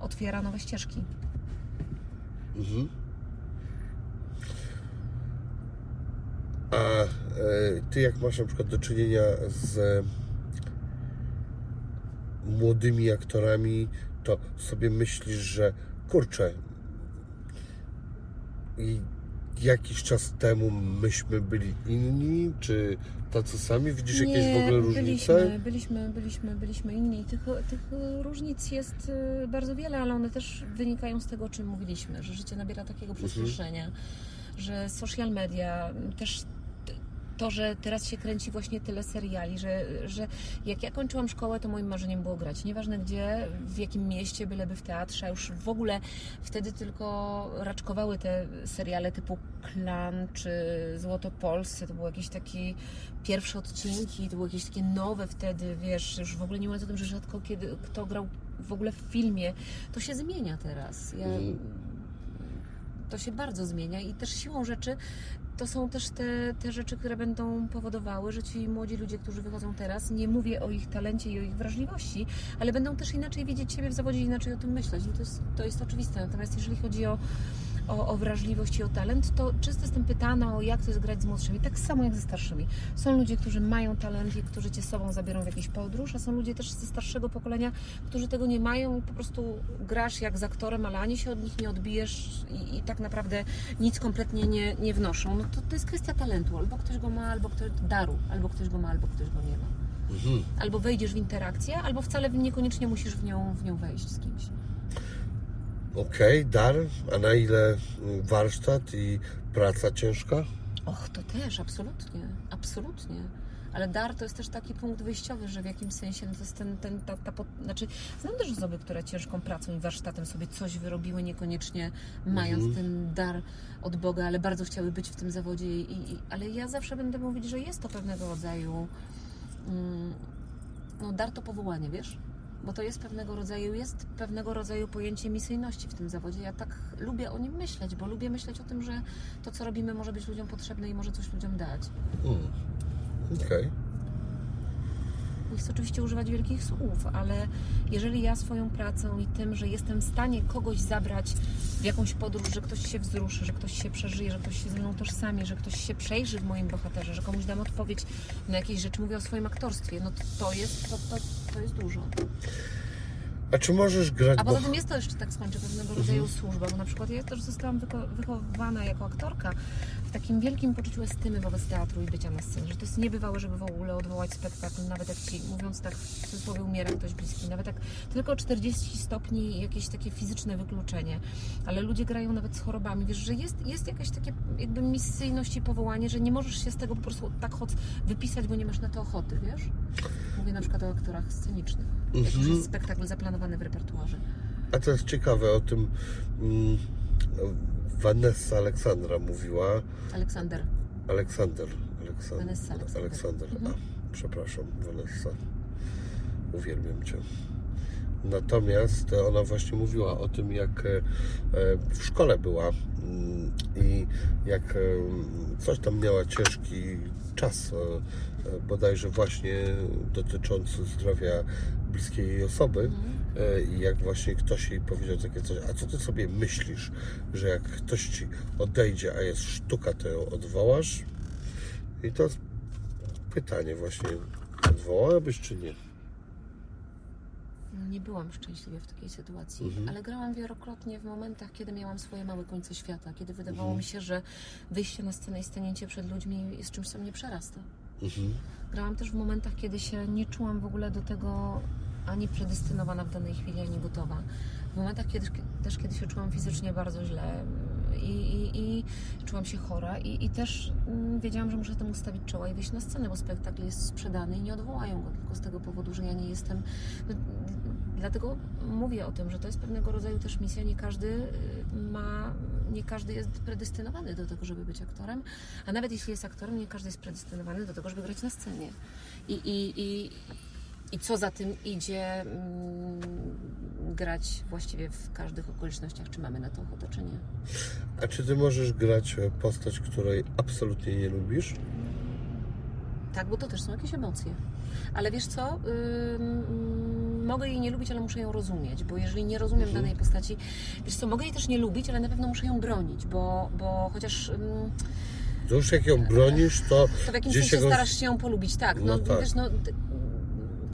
otwiera nowe ścieżki. Mhm. A e, ty jak masz na przykład do czynienia z młodymi aktorami, to sobie myślisz, że kurczę, i jakiś czas temu myśmy byli inni, czy tacy sami? Widzisz jakieś w ogóle różnice? Byliśmy, byliśmy, byliśmy, byliśmy inni. Tych, tych różnic jest y, bardzo wiele, ale one też wynikają z tego, o czym mówiliśmy, że życie nabiera takiego Mhm. przyspieszenia, że social media też to, że teraz się kręci właśnie tyle seriali, że, że jak ja kończyłam szkołę, to moim marzeniem było grać. Nieważne gdzie, w jakim mieście, byleby w teatrze. Już w ogóle wtedy tylko raczkowały te seriale typu Klan czy Złoto Polsce. To był jakiś taki pierwsze odcinki, to były jakieś takie nowe wtedy, wiesz, już w ogóle nie mówiąc o tym, że rzadko kiedy kto grał w ogóle w filmie. To się zmienia teraz. Ja. To się bardzo zmienia i też siłą rzeczy to są też te, te rzeczy, które będą powodowały, że ci młodzi ludzie, którzy wychodzą teraz, nie mówię o ich talencie i o ich wrażliwości, ale będą też inaczej widzieć siebie w zawodzie, inaczej o tym myśleć. No to, jest, to jest oczywiste. Natomiast jeżeli chodzi o, o, o wrażliwość i o talent, to często jestem pytana o jak to jest grać z młodszymi, tak samo jak ze starszymi. Są ludzie, którzy mają talent i którzy cię z sobą zabiorą w jakąś podróż, a są ludzie też ze starszego pokolenia, którzy tego nie mają i po prostu grasz jak z aktorem, ale ani się od nich nie odbijesz i, i tak naprawdę nic kompletnie nie, nie wnoszą. No to, to jest kwestia talentu. Albo ktoś go ma, albo ktoś daru, albo ktoś go ma, albo ktoś go nie ma. Mhm. Albo wejdziesz w interakcję, albo wcale niekoniecznie musisz w nią, w nią wejść z kimś. Okej, dar, a na ile mm, warsztat i praca ciężka? Och, to też, absolutnie, absolutnie. Ale dar to jest też taki punkt wyjściowy, że w jakimś sensie no to jest ten, ten ta, ta, po- znaczy znam też osoby, które ciężką pracą i warsztatem sobie coś wyrobiły, niekoniecznie mając Mhm. ten dar od Boga, ale bardzo chciały być w tym zawodzie. I, i, ale ja zawsze będę mówić, że jest to pewnego rodzaju mm, no, dar to powołanie, wiesz? Bo to jest pewnego rodzaju, jest pewnego rodzaju pojęcie misyjności w tym zawodzie. Ja tak lubię o nim myśleć, bo lubię myśleć o tym, że to, co robimy, może być ludziom potrzebne i może coś ludziom dać. Mm. Okej. Nie chcę oczywiście używać wielkich słów, ale jeżeli ja swoją pracą i tym, że jestem w stanie kogoś zabrać w jakąś podróż, że ktoś się wzruszy, że ktoś się przeżyje, że ktoś się ze mną tożsami, że ktoś się przejrzy w moim bohaterze, że komuś dam odpowiedź na jakieś rzeczy, mówię o swoim aktorstwie, no to, jest, to, to, to jest dużo. A czy możesz grać A poza tym jest to jeszcze, tak skończę, pewnego rodzaju Mhm. służba, bo na przykład ja też zostałam wyko- wychowana jako aktorka takim wielkim poczuciu estymy wobec teatru i bycia na scenie, że to jest niebywałe, żeby w ogóle odwołać spektakl, nawet jak ci, mówiąc tak w cudzysłowie, umiera ktoś bliski, nawet jak tylko 40 stopni jakieś takie fizyczne wykluczenie, ale ludzie grają nawet z chorobami, wiesz, że jest, jest jakaś takie jakby misyjność i powołanie, że nie możesz się z tego po prostu tak choc wypisać, bo nie masz na to ochoty, wiesz? Mówię na przykład o aktorach scenicznych. Jak już Mhm. jest spektakl zaplanowany w repertuarze. A to jest ciekawe, o tym mm, Vanessa Aleksandra mówiła. Aleksander. Aleksander. Aleksander. Vanessa Aleksander. Aleksander. Mhm. A, przepraszam, Vanessa. Uwielbiam Cię. Natomiast ona właśnie mówiła o tym, jak e, w szkole była mm, i jak e, coś tam miała ciężki czas, e, bodajże właśnie dotyczący zdrowia bliskiej jej osoby. E, I jak właśnie ktoś jej powiedział takie coś, a co ty sobie myślisz, że jak ktoś ci odejdzie, a jest sztuka, to ją odwołasz? I to pytanie właśnie, odwołałabyś czy nie? Nie byłam szczęśliwa w takiej sytuacji, Mhm. ale grałam wielokrotnie w momentach, kiedy miałam swoje małe końce świata, kiedy wydawało Mhm. mi się, że wyjście na scenę i stanięcie przed ludźmi jest czymś, co mnie przerasta. Mhm. Grałam też w momentach, kiedy się nie czułam w ogóle do tego ani predestynowana w danej chwili, ani gotowa. W momentach kiedy, też, kiedy się czułam fizycznie bardzo źle i, i, i czułam się chora i, i też mm, wiedziałam, że muszę temu stawić czoła i wyjść na scenę, bo spektakl jest sprzedany i nie odwołają go tylko z tego powodu, że ja nie jestem... no, Dlatego mówię o tym, że to jest pewnego rodzaju też misja. Nie każdy y, ma, nie każdy jest predestynowany do tego, żeby być aktorem, a nawet jeśli jest aktorem, nie każdy jest predestynowany do tego, żeby grać na scenie. I, i, i, i co za tym idzie, mm, grać właściwie w każdych okolicznościach, czy mamy na to ochotę, czy nie. A czy ty możesz grać e, postać, której absolutnie nie lubisz? Tak, bo to też są jakieś emocje. Ale wiesz co? Ym, mogę jej nie lubić, ale muszę ją rozumieć, bo jeżeli nie rozumiem Mhm. danej postaci, wiesz co, mogę jej też nie lubić, ale na pewno muszę ją bronić, bo, bo chociaż ym, To już jak ją bronisz, to to w jakimś gdzieś sensie go- starasz się ją polubić. Tak, no, No tak. wiesz, no.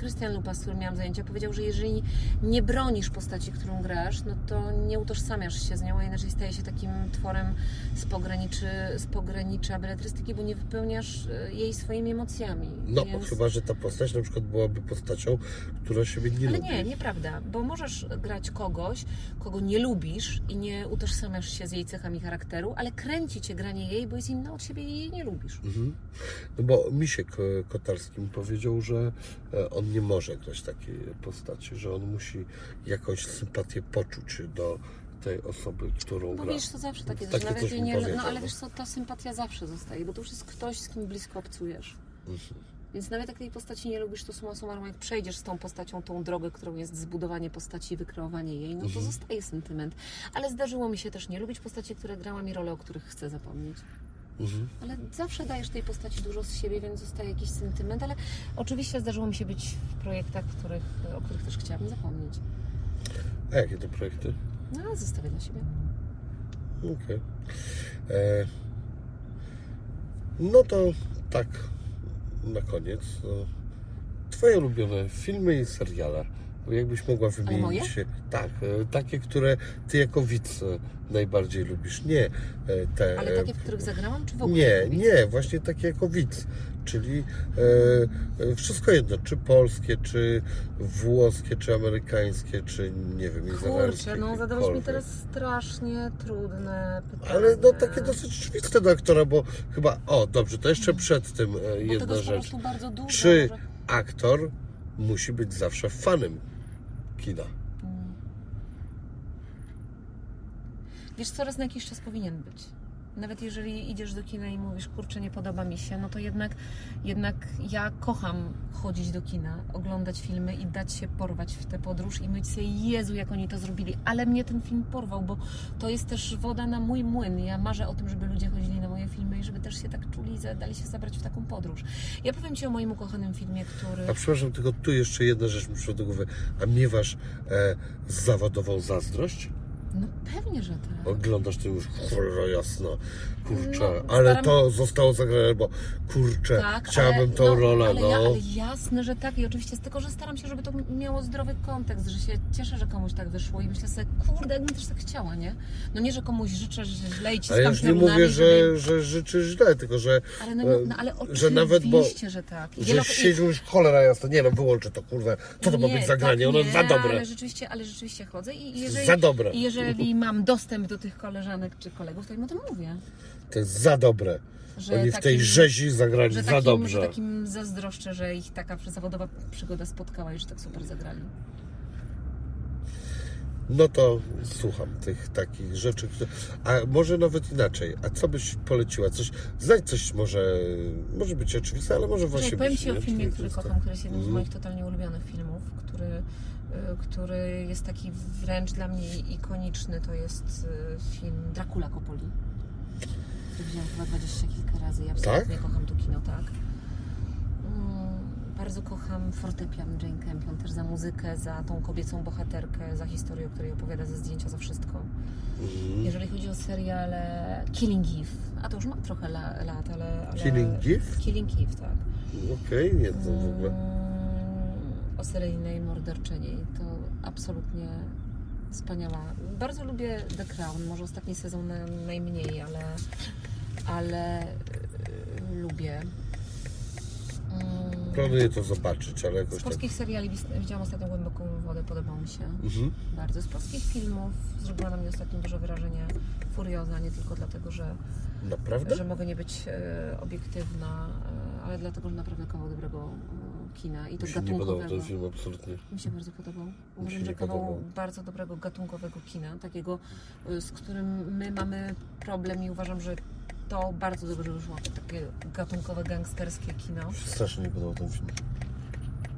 Krystian Lupa, z którym miałam zajęcia, powiedział, że jeżeli nie bronisz postaci, którą grasz, no to nie utożsamiasz się z nią, a inaczej staje się takim tworem z pograniczy, z pogranicza beletrystyki, bo nie wypełniasz y, jej swoimi emocjami. No, Więc... chyba, że ta postać na przykład byłaby postacią, która siebie nie Ale lubi. nie, nieprawda, bo możesz grać kogoś, kogo nie lubisz i nie utożsamiasz się z jej cechami charakteru, ale kręci cię granie jej, bo jest inna od siebie i jej nie lubisz. Mhm. No bo Misiek e, Kotarski mi powiedział, że e, on nie może grać takiej postaci, że on musi jakąś sympatię poczuć do tej osoby, którą No gra. wiesz, to zawsze takie, nawet coś mi nie, powiedział, no ale no. wiesz co, ta sympatia zawsze zostaje, bo to już jest ktoś, z kim blisko obcujesz. Mhm. Więc nawet jak tej postaci nie lubisz, to suma summarum, jak przejdziesz z tą postacią tą drogę, którą jest zbudowanie postaci i wykreowanie jej, no to Mhm. zostaje sentyment. Ale zdarzyło mi się też nie lubić postaci, które grałam i role, o których chcę zapomnieć. Mhm. Ale zawsze dajesz tej postaci dużo z siebie, więc zostaje jakiś sentyment, ale oczywiście zdarzyło mi się być w projektach, których, o których też chciałabym zapomnieć. A jakie to projekty? No, zostawię dla siebie. Okej. E, No to tak, na koniec. No, twoje ulubione filmy i seriale. Jakbyś mogła wymienić. Tak, e, takie, które ty jako widz e, najbardziej lubisz. Nie e, te. Ale takie, w których zagrałam, czy w ogóle? Nie, widz? nie, właśnie takie jako widz. Czyli e, wszystko jedno, czy polskie, czy włoskie, czy amerykańskie, czy nie wiem. Kurczę, no zadałeś mi teraz strasznie trudne pytanie. Ale no takie dosyć oczywiste do aktora, bo chyba, o dobrze, to jeszcze przed tym e, jedna rzecz. dużo. Czy że- aktor musi być zawsze fanem kina? Mm. Wiesz, coraz na jakiś czas powinien być. Nawet jeżeli idziesz do kina i mówisz, kurczę, nie podoba mi się, no to jednak, jednak ja kocham chodzić do kina, oglądać filmy i dać się porwać w tę podróż i myśleć sobie, Jezu, jak oni to zrobili. Ale mnie ten film porwał, bo to jest też woda na mój młyn. Ja marzę o tym, żeby ludzie chodzili na moje filmy i żeby też się tak czuli i dali się zabrać w taką podróż. Ja powiem Ci o moim ukochanym filmie, który... A przepraszam, tylko tu jeszcze jedna rzecz mi przyszła do głowy. A miewasz e, zawodową zazdrość? No pewnie, że tak. Oglądasz to już, cholera jasno, kurczę, No, ale staram- to zostało zagrane, bo kurczę, Tak, chciałabym ale, tą no, rolę, ale, no. ja, ale jasne, że tak i oczywiście, tylko że staram się, żeby to miało zdrowy kontekst, że się cieszę, że komuś tak wyszło i myślę sobie, kurde, jakbym też tak chciała, nie? No nie, że komuś życzę, że źle i ciskam Ale ja już nie piorunami, mówię, żeby- że, że życzy źle, tylko że, Ale, no, nie- no, ale oczywiście, że nawet, bo że tak. I że wielo- już cholera jasna, nie no, wyłączę to, kurwa, co to ma nie, być zagranie, tak, ono nie, jest za dobre, Ale rzeczywiście, ale rzeczywiście chodzę i jeżeli, za dobre, i jeżeli mam dostęp do tych koleżanek czy kolegów, to im o tym mówię. to jest za dobre. Że Oni w tej takim- rzezi zagrali Że za takim, dobrze. że takim zazdroszczę, że ich taka zawodowa przygoda spotkała i że tak super zagrali. No to słucham tych takich rzeczy. które- A może nawet inaczej. A co byś poleciła? Coś, znajdź coś może, może być oczywiste, ale może właśnie Właśnie powiem być Ci o filmie, który kocham, który jest jednym z Mhm. moich totalnie ulubionych filmów, który który jest taki wręcz dla mnie ikoniczny, to jest y, film Dracula Coppoli. który widziałam chyba dwadzieścia kilka razy i absolutnie kocham to kino, tak. Mm, Bardzo kocham fortepian Jane Campion, też za muzykę, za tą kobiecą bohaterkę, za historię, o której opowiada, za zdjęcia, za wszystko. Mhm. Jeżeli chodzi o seriale Killing Eve, a to już ma trochę la, lat, ale, ale... Killing Eve? Killing Eve, tak. Okej, nie to w ogóle. O seryjnej morderczyni. To absolutnie wspaniała. Bardzo lubię The Crown. Może ostatni sezon na- najmniej, ale, ale yy, lubię. Mm, Planuję to zobaczyć, ale Z jakoś tak. polskich seriali wis- widziałam ostatnio Głęboką Wodę, podobał mi się Mhm. bardzo. Z polskich filmów zrobiła na mnie ostatnio duże wrażenie Furioza, nie tylko dlatego, że, Naprawdę? że mogę nie być e, obiektywna, e, ale dlatego, że naprawdę kawał dobrego e, kina i to Mi się nie podobał ten film absolutnie. Mi się bardzo podobał. Uważam, że kawał podobał. bardzo dobrego gatunkowego kina, takiego, y, z którym my mamy problem i uważam, że to bardzo dobrze wyszło. Takie gatunkowe, gangsterskie kino. Mi się strasznie nie podobał ten film.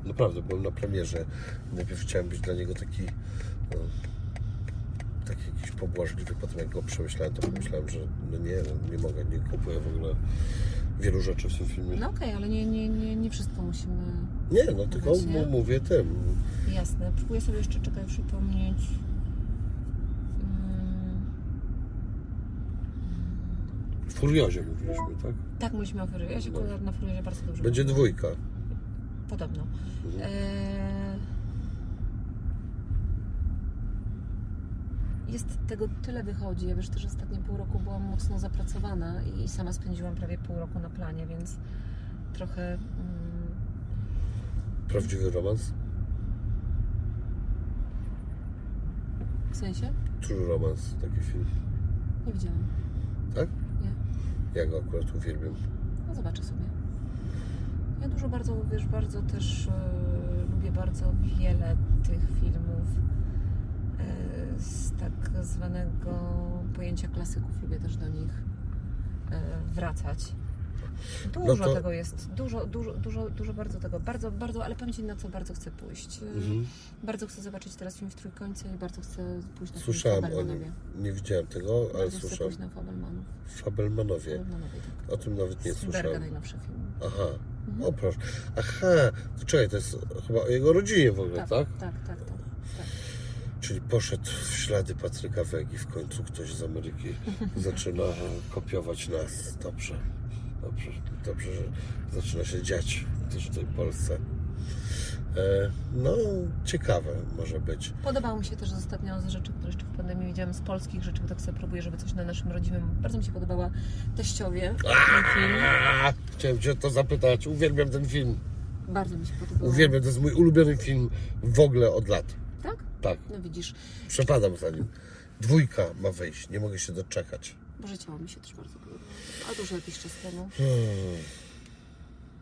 Naprawdę, byłem na premierze. Najpierw chciałem być dla niego taki no, taki jakiś pobłażliwy, potem jak go przemyślałem, to pomyślałem, że no nie, no nie mogę, nie kupuję w ogóle wielu rzeczy w tym filmie. No okej, ale nie, nie, nie, nie wszystko musimy... Nie, no tylko mówię tym. Jasne. Próbuję sobie jeszcze, czekaj, przypomnieć... Mm, W Furiozie mówiliśmy, tak? tak, mówiliśmy o Furiozie. Się akurat na Furiozie bardzo dobrze Będzie dwójka. Podobno. Mhm. Eee, Jest tego tyle wychodzi. Ja wiesz, też ostatnie pół roku byłam mocno zapracowana i sama spędziłam prawie pół roku na planie, więc trochę. Mm, Prawdziwy romans? w sensie? True Romance, taki film. Nie widziałam. Tak? Nie. Ja go akurat uwielbiam. No zobaczę sobie. Ja dużo bardzo, wiesz, bardzo też e, lubię bardzo wiele tych filmów z tak zwanego pojęcia klasyków. Lubię też do nich e, wracać. Dużo No to- tego jest, dużo, dużo, dużo, dużo bardzo tego, bardzo, bardzo, ale Ci na co bardzo chcę pójść. E, Mhm. Bardzo chcę zobaczyć teraz film w Trójkącie i bardzo chcę pójść na o nim. Fabelmanowie. Nie widziałem tego, ale Bardzo chcę słyszałem. pójść na Fabelmanów. Fabelmanowie. Fabelmanowie, tak. O tym nawet nie Strindberga słyszałem. najnowszy film. Aha. Mhm. O proszę. Aha, to czekaj, to jest chyba o jego rodzinie w ogóle, Tak, tak? tak, tak, tak. tak. Czyli poszedł w ślady Patryka Wegi. W końcu ktoś z Ameryki zaczyna kopiować nas. Dobrze. Dobrze, dobrze, że zaczyna się dziać też w tej Polsce. E, no, ciekawe może być. Podobało mi się też ostatnio z rzeczy, które jeszcze w pandemii widziałam, z polskich rzeczy, bo tak sobie próbuję, żeby coś na naszym rodzimym. Bardzo mi się podobała Teściowie. Ten film. Chciałem Cię to zapytać. Uwielbiam ten film. Bardzo mi się podobał. Uwielbiam, to jest mój ulubiony film w ogóle od lat. Tak? Tak, No widzisz, przepadam za nim. Dwójka ma wyjść, nie mogę się doczekać. Boże Ciało mi się też bardzo podobało. A dużo jakiś czas temu. Hmm.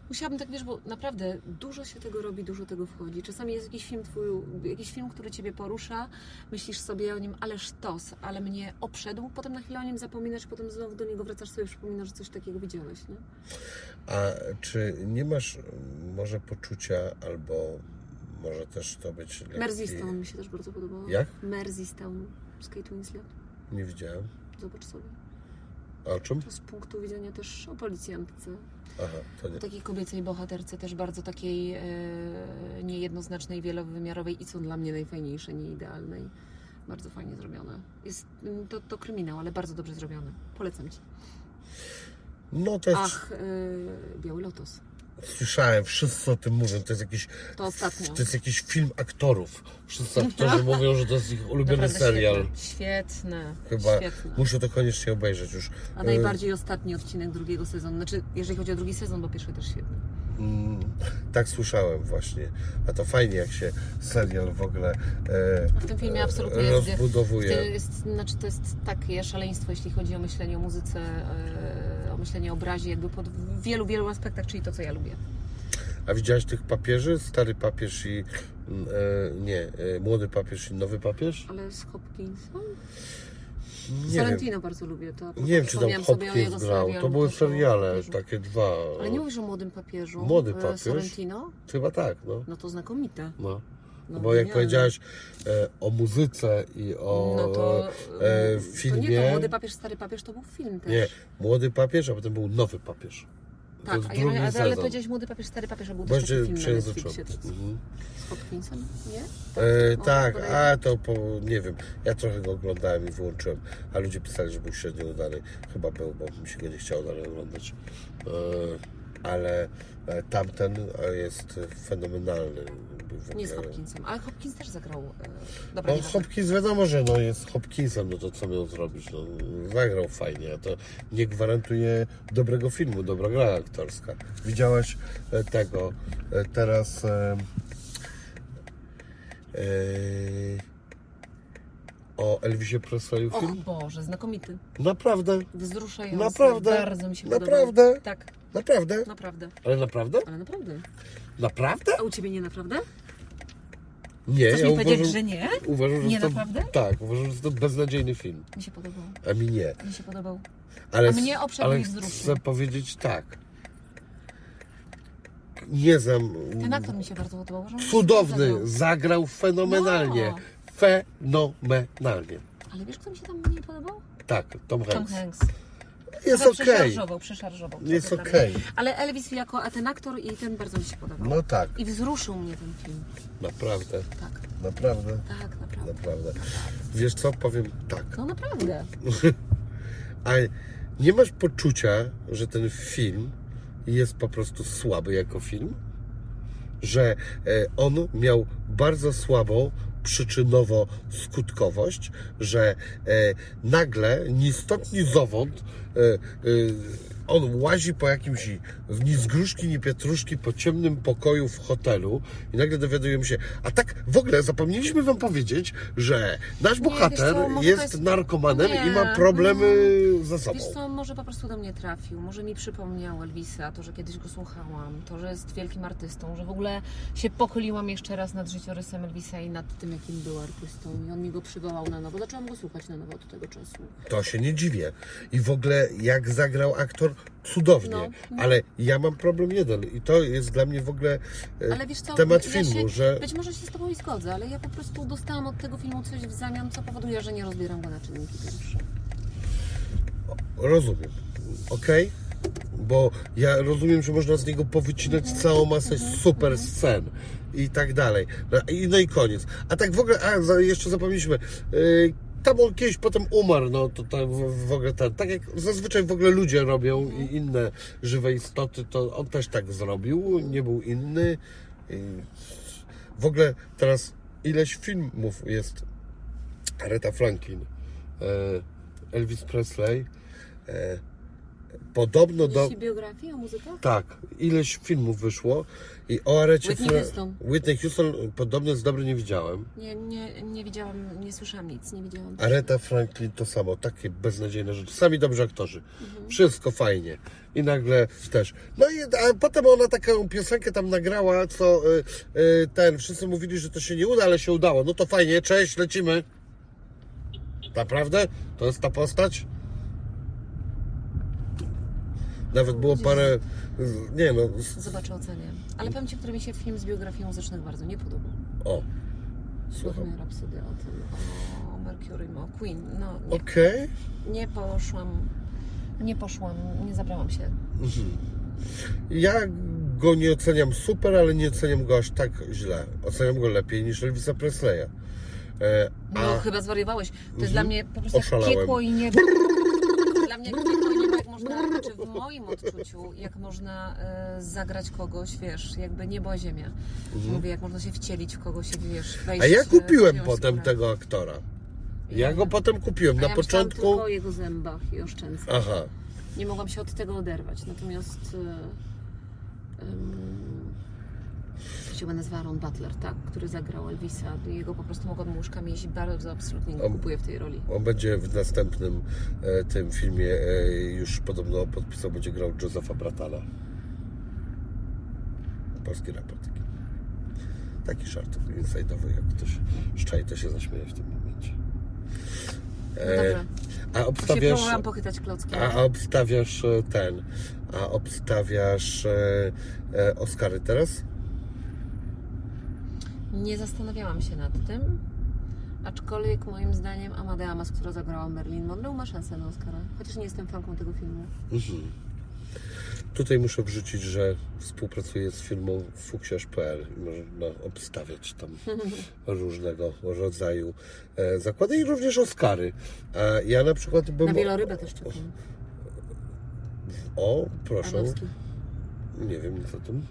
Musiałabym tak, wiesz, bo naprawdę dużo się tego robi, dużo tego wchodzi. Czasami jest jakiś film twój, jakiś film, który Ciebie porusza, myślisz sobie o nim, ale sztos, ale mnie obszedł, potem na chwilę o nim zapominasz, potem znowu do niego wracasz sobie, przypominasz, że coś takiego widziałeś, nie? A czy nie masz może poczucia, albo może też to być lekki... Mersey Stone mi się też bardzo podobało. Jak? Mersey Stone z Kate Winslet. Nie widziałem. Zobacz sobie. A o czym? To z punktu widzenia też o policjantce. Aha, to nie. O takiej kobiecej bohaterce, też bardzo takiej e, niejednoznacznej, wielowymiarowej i co dla mnie najfajniejsze, nieidealnej. Bardzo fajnie zrobione. Jest mm, to, to kryminał, ale bardzo dobrze zrobione. Polecam Ci. No jest... Ach, e, Biały Lotos. Słyszałem, wszyscy o tym mówią. To jest jakiś... To ostatnio. To jest jakiś film aktorów. Wszyscy aktorzy mówią, że to jest ich ulubiony Naprawdę serial. Świetne. Świetne. Chyba Świetne. muszę to koniecznie obejrzeć już. A najbardziej ostatni odcinek drugiego sezonu. Znaczy, jeżeli chodzi o drugi sezon, bo pierwszy też świetny. Mm, tak słyszałem właśnie. A to fajnie, jak się serial w ogóle e, w tym filmie absolutnie jest... rozbudowuje. To jest, znaczy to jest takie szaleństwo, jeśli chodzi o myślenie o muzyce, e, o myślenie o obrazie, jakby pod wielu, wielu aspektach, czyli to, co ja lubię. A widziałeś tych papieży? Stary papież i mm, e, nie, e, młody papież i nowy papież? Ale z Hopkinsem? Nie wiem. Bardzo lubię. To Nie wiem, czy tam Hopkins grał. To były seriale, takie dwa. Ale nie mówisz o młodym papieżu. Młody e, papież? Sorrentino? Chyba tak, no. No to znakomite. no. No, Bo jak genialne. powiedziałaś e, o muzyce i o no to, e, To nie, filmie. to Młody Papież, Stary Papież to był film też. Nie, młody papież, a potem był nowy papież. To Tak, jest a ja, drugi ale, ale sezon. powiedziałeś Młody Papież, Stary Papież, a był też taki film na przejęzyczony. Netflixie Mhm. z Hopkinsem, nie? E, tak, bodajże. a to po, nie wiem, ja trochę go oglądałem i wyłączyłem, a ludzie pisali, że był średnio udany. Chyba był, bo mi się go nie chciało dalej oglądać. E, ale e, tamten e, jest fenomenalny. Nie z Hopkinsem, ale Hopkins też zagrał. E, dobra, No, nieważne. Hopkins wiadomo, że no, jest Hopkinsem, no to co miał zrobić? No, zagrał fajnie, a to nie gwarantuje dobrego filmu, dobra gra aktorska. Widziałaś tego teraz o Elvisie Presleyu film? Boże, znakomity. Naprawdę, Wzruszający. Naprawdę? Bardzo mi się podobał. Naprawdę? Tak, naprawdę, naprawdę. ale naprawdę? Ale naprawdę. Naprawdę? A u Ciebie nie naprawdę? Nie, Chcesz ja mi powiedzieć, uważam, że nie? uważam, że Nie, to, naprawdę? Tak, uważam, że to beznadziejny film, Mi się podobał. a mi nie. Mi się podobał. Ale, A mnie obszar ale chcę powiedzieć tak. Nie znam. Ten aktor mi się bardzo podobał. Cudowny, zagrał. zagrał fenomenalnie. No. Fenomenalnie. Ale wiesz, kto mi się tam nie podobał? Tak, Tom Tom Hanks. Jest okej. Przeszarżował, przeszarżował. Jest trochę okej. mnie. Ale Elvis jako ten aktor i ten bardzo mi się podobał. No tak, I wzruszył mnie ten film. naprawdę, Tak, naprawdę, tak, naprawdę. naprawdę. Wiesz co, powiem tak. No naprawdę. A nie masz poczucia, że ten film jest po prostu słaby jako film? Że e, on miał bardzo słabą przyczynowo-skutkowość, że e, nagle ni stąd, on łazi po jakimś ni z gruszki, ni pietruszki po ciemnym pokoju w hotelu i nagle dowiadujemy się, a tak w ogóle zapomnieliśmy wam powiedzieć, że nasz bohater co, jest, narkomanem Nie, i ma problemy ze sobą. Wiesz co, może po prostu do mnie trafił, może mi przypomniał Elvisa, to, że kiedyś go słuchałam, to, że jest wielkim artystą, że w ogóle się pochyliłam jeszcze raz nad życiorysem Elvisa i nad tym, jakim był artystą i on mi go przywołał na nowo. Zaczęłam go słuchać na nowo od tego czasu. To się nie dziwię. I w ogóle jak zagrał aktor, cudownie. No, no. Ale ja mam problem jeden i to jest dla mnie w ogóle e, Ale wiesz co, temat ja filmu, się, że Być może się z Tobą i zgodzę, ale ja po prostu dostałam od tego filmu coś w zamian, co powoduje, że nie rozbieram go na czynniki pierwsze. rozumiem. Okej? Bo ja rozumiem, że można z niego powycinać Mhm. całą masę super scen i tak dalej. No i, no i koniec. A tak w ogóle, a jeszcze zapomnieliśmy. Yy, tam on kiedyś potem umarł, no to tam w, ogóle ten, tak jak zazwyczaj w ogóle ludzie robią i inne żywe istoty, to on też tak zrobił, nie był inny. W ogóle teraz ileś filmów jest Aretha Franklin, e, Elvis Presley, e, podobno do... Jeśli biografię o muzykach? Tak, ileś filmów wyszło i o Arecie Whitney Houston. Whitney Houston podobno jest dobry, nie widziałem. Nie, nie, nie widziałam, nie słyszałam nic, nie widziałam. Aretha Franklin to samo, takie beznadziejne rzeczy. Sami dobrzy aktorzy. Mhm. Wszystko fajnie. I nagle też. No i a potem ona taką piosenkę tam nagrała, co y, y, ten, wszyscy mówili, że to się nie uda, ale się udało. No to fajnie, cześć, lecimy. Naprawdę? To jest ta postać? Nawet było parę. Nie no. Zobaczę, ocenię. Ale powiem Ci, który mi się film z biografii muzycznych bardzo nie podobał. O. Słucham. Słowny Rhapsody o tym, o Mercury, o Queen. No, nie, Okej. nie poszłam, nie poszłam, nie zabrałam się. Ja go nie oceniam super, ale nie oceniam go aż tak źle. Oceniam go lepiej niż Elvisa Presleya. E, No, a chyba zwariowałeś. To jest dla mnie po prostu Oszalałem. piekło i niebo. Dla mnie jak można, znaczy w moim odczuciu, jak można e, zagrać kogoś, wiesz, jakby niebo ziemia. Mówię, jak można się wcielić w kogoś, jak wiesz, wejść Mhm. a ja kupiłem w potem skórę. tego aktora. Ja go potem kupiłem. A Na ja myślałam początku. tylko o jego zębach i oszczędze. Aha. Nie mogłam się od tego oderwać. Natomiast e, um, to się chyba nazywa Aaron Butler, tak? Który zagrał Elvisa. Jego po prostu mogłabym łóżkami jeździć bardzo absolutnie nie On- kupuję w tej roli. On będzie w następnym e, tym filmie e, już podobno podpisał, będzie grał Josepha Bratala. Polski raport taki. Taki żart inside'owy, jak ktoś szczaj, to się zaśmieje w tym momencie. No E, dobra. a Się obstawiasz, próbowałam pochytać klockiem. a, a obstawiasz e, ten, a obstawiasz e, e, Oscary teraz? Nie zastanawiałam się nad tym, aczkolwiek moim zdaniem Amada Amas, która zagrała Merlin Monroe, ma szansę na Oscara. Chociaż nie jestem fanką tego filmu. Mhm. Tutaj muszę wrzucić, że współpracuję z firmą fuksiarz.pl i można obstawiać tam różnego rodzaju e, zakłady i również Oscary. A ja na przykład bym... Na wielorybę też czekam. O, proszę. Nie wiem nic o tym.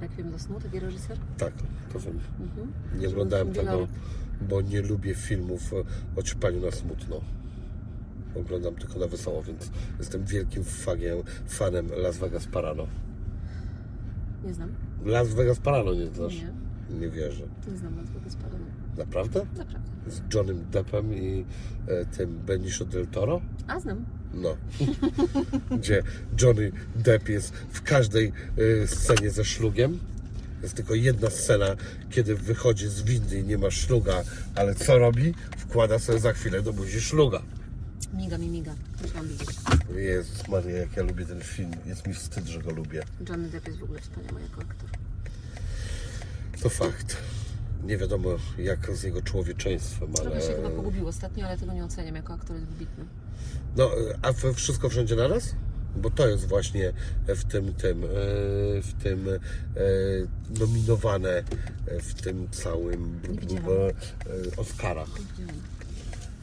Rekwiem do snu, taki reżyser. Tak, to wiem. Mhm. Nie oglądałem tego, bo nie lubię filmów o ćpaniu na smutno. Oglądam tylko na wesoło, więc jestem wielkim fagiem, fanem Las Vegas Parano. Nie znam. Las Vegas Parano nie znasz? Nie. Nie wierzę. Nie znam nazwy Sparano. Naprawdę? Naprawdę. Z Johnem Deppem i e, tym Benicio del Toro? A znam. No. Gdzie Johnny Depp jest w każdej e, scenie ze szlugiem. Jest tylko jedna scena, kiedy wychodzi z windy i nie ma szluga, ale co robi? Wkłada sobie za chwilę do buzi szluga. Miga mi miga. Musiałam widzieć. Jezus Maria, jak ja lubię ten film. Jest mi wstyd, że go lubię. Johnny Depp jest w ogóle wspaniały jako aktor. To fakt. Nie wiadomo jak z jego człowieczeństwem, ale... Trochę się chyba pogubił ostatnio, ale tego nie oceniam. Jako aktor jest wybitny. No, a wszystko wszędzie naraz? Bo to jest właśnie w tym, tym, e, w tym e, nominowane w tym całym Nie e, Oscarach.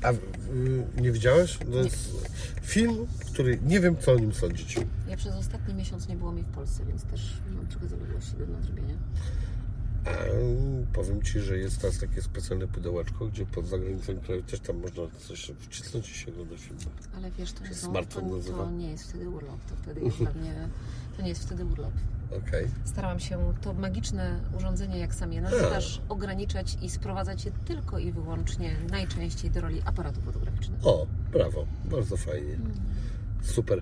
A y, nie widziałeś? To jest film, który nie wiem co o nim sądzić. Ja przez ostatni miesiąc nie było mnie w Polsce, więc też mam trochę zaległości do nadrobienia. A powiem Ci, że jest teraz takie specjalne pudełeczko, gdzie pod zagranicą kraju też tam można coś wcisnąć i się ogląda filmy. Ale wiesz, to, smartfon to, to nie jest wtedy urlop. To wtedy jest mnie... To nie jest wtedy urlop. Okej. Starałam się to magiczne urządzenie, jak sam je nazywasz, ograniczać i sprowadzać je tylko i wyłącznie najczęściej do roli aparatu fotograficznego. O, brawo, bardzo fajnie. Super.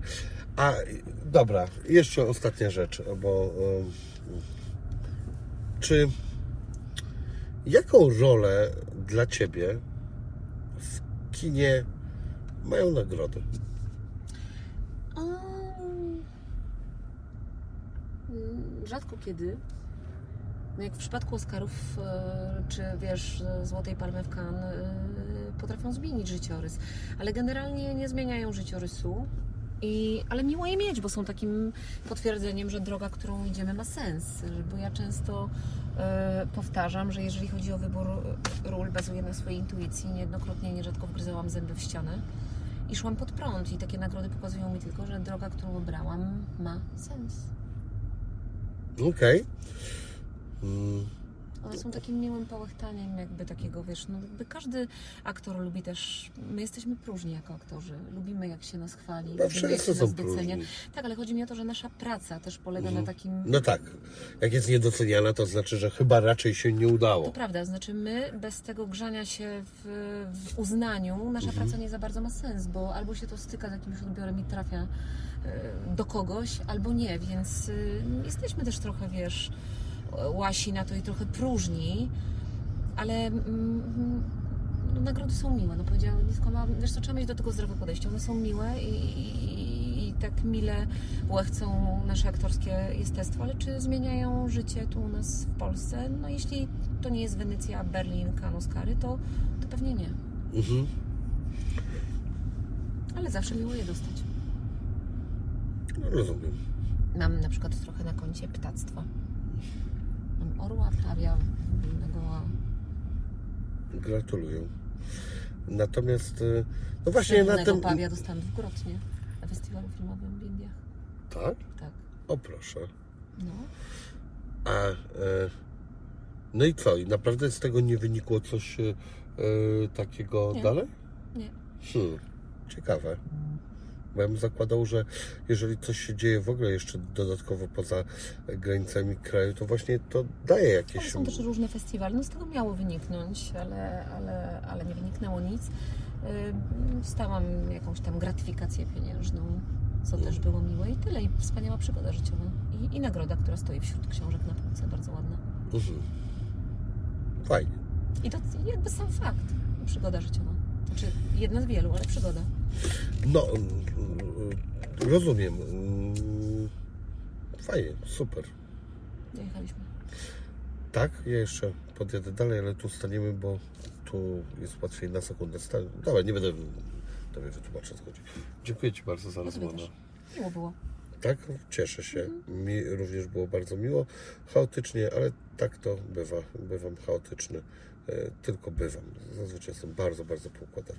A dobra, jeszcze ostatnia rzecz, bo um, czy jaką rolę dla Ciebie w kinie mają nagrody? Um, Rzadko kiedy. No jak w przypadku Oscarów, e, czy wiesz, e, Złotej Palmy w Cannes, e, potrafią zmienić życiorys, ale generalnie nie zmieniają życiorysu. I, ale miło je mieć, bo są takim potwierdzeniem, że droga, którą idziemy, ma sens. Bo ja często e, powtarzam, że jeżeli chodzi o wybór ról, bazuję na swojej intuicji. Niejednokrotnie, nierzadko wgryzałam zęby w ścianę i szłam pod prąd. I takie nagrody pokazują mi tylko, że droga, którą wybrałam, ma sens. Okej. Mm, One są takim miłym połechtaniem jakby takiego, wiesz, no jakby każdy aktor lubi też, my jesteśmy próżni jako aktorzy, lubimy jak się nas chwali, No lubimy jak się nas docenia. próżni. Tak, ale chodzi mi o to, że nasza praca też polega Mhm. na takim, No tak, jak jest niedoceniana, to znaczy, że chyba raczej się nie udało. to prawda, znaczy my bez tego grzania się w, w uznaniu, nasza Mhm. praca nie za bardzo ma sens, bo albo się to styka z jakimś odbiorem i trafia e, do kogoś, albo nie, więc y, jesteśmy też trochę, wiesz, łasi na to i trochę próżni, ale mm, no, nagrody są miłe, no powiedziałam, nie skłamałam, co, trzeba mieć do tego zdrowe podejście, one są miłe i, i, i tak mile łechcą nasze aktorskie jestestwo, ale czy zmieniają życie tu u nas w Polsce? No jeśli to nie jest Wenecja, Berlin, Cannes, to, to pewnie nie, Mhm. ale zawsze miło je dostać. No, rozumiem. Mam na przykład trochę na koncie ptactwa. Orła, pawia, goła. Gratuluję. Natomiast, y, no właśnie na tym... pawia dostałam w Grotnie na festiwalu filmowym w Indiach. Tak? Tak. O proszę. No. A, e, no i co? I naprawdę z tego nie wynikło coś e, takiego Nie. dalej? Nie. Hmm, ciekawe. Bo ja bym zakładał, że jeżeli coś się dzieje w ogóle jeszcze dodatkowo poza granicami kraju, to właśnie to daje Ale jakieś... są też różne festiwale. No z tego miało wyniknąć, ale, ale, ale nie wyniknęło nic. Stałam jakąś tam gratyfikację pieniężną, co też było miłe i tyle. I wspaniała przygoda życiowa. I, I nagroda, która stoi wśród książek na półce, bardzo ładna. Mhm. Fajnie. I to jakby sam fakt. Przygoda życiowa. Znaczy jedna z wielu, ale przygoda. No, mm, mm, rozumiem. Mm, Fajnie, super. Dojechaliśmy. Tak, ja jeszcze podjadę dalej, ale tu staniemy, bo tu jest łatwiej na sekundę stać. Dobra, nie będę Tobie chodzi. Dziękuję Ci bardzo za rozmowę. Miło było. Tak, cieszę się. Mi również było bardzo miło. Chaotycznie, ale tak to bywa. Bywam chaotyczny. E, Tylko bywam. Zazwyczaj jestem bardzo, bardzo poukładany.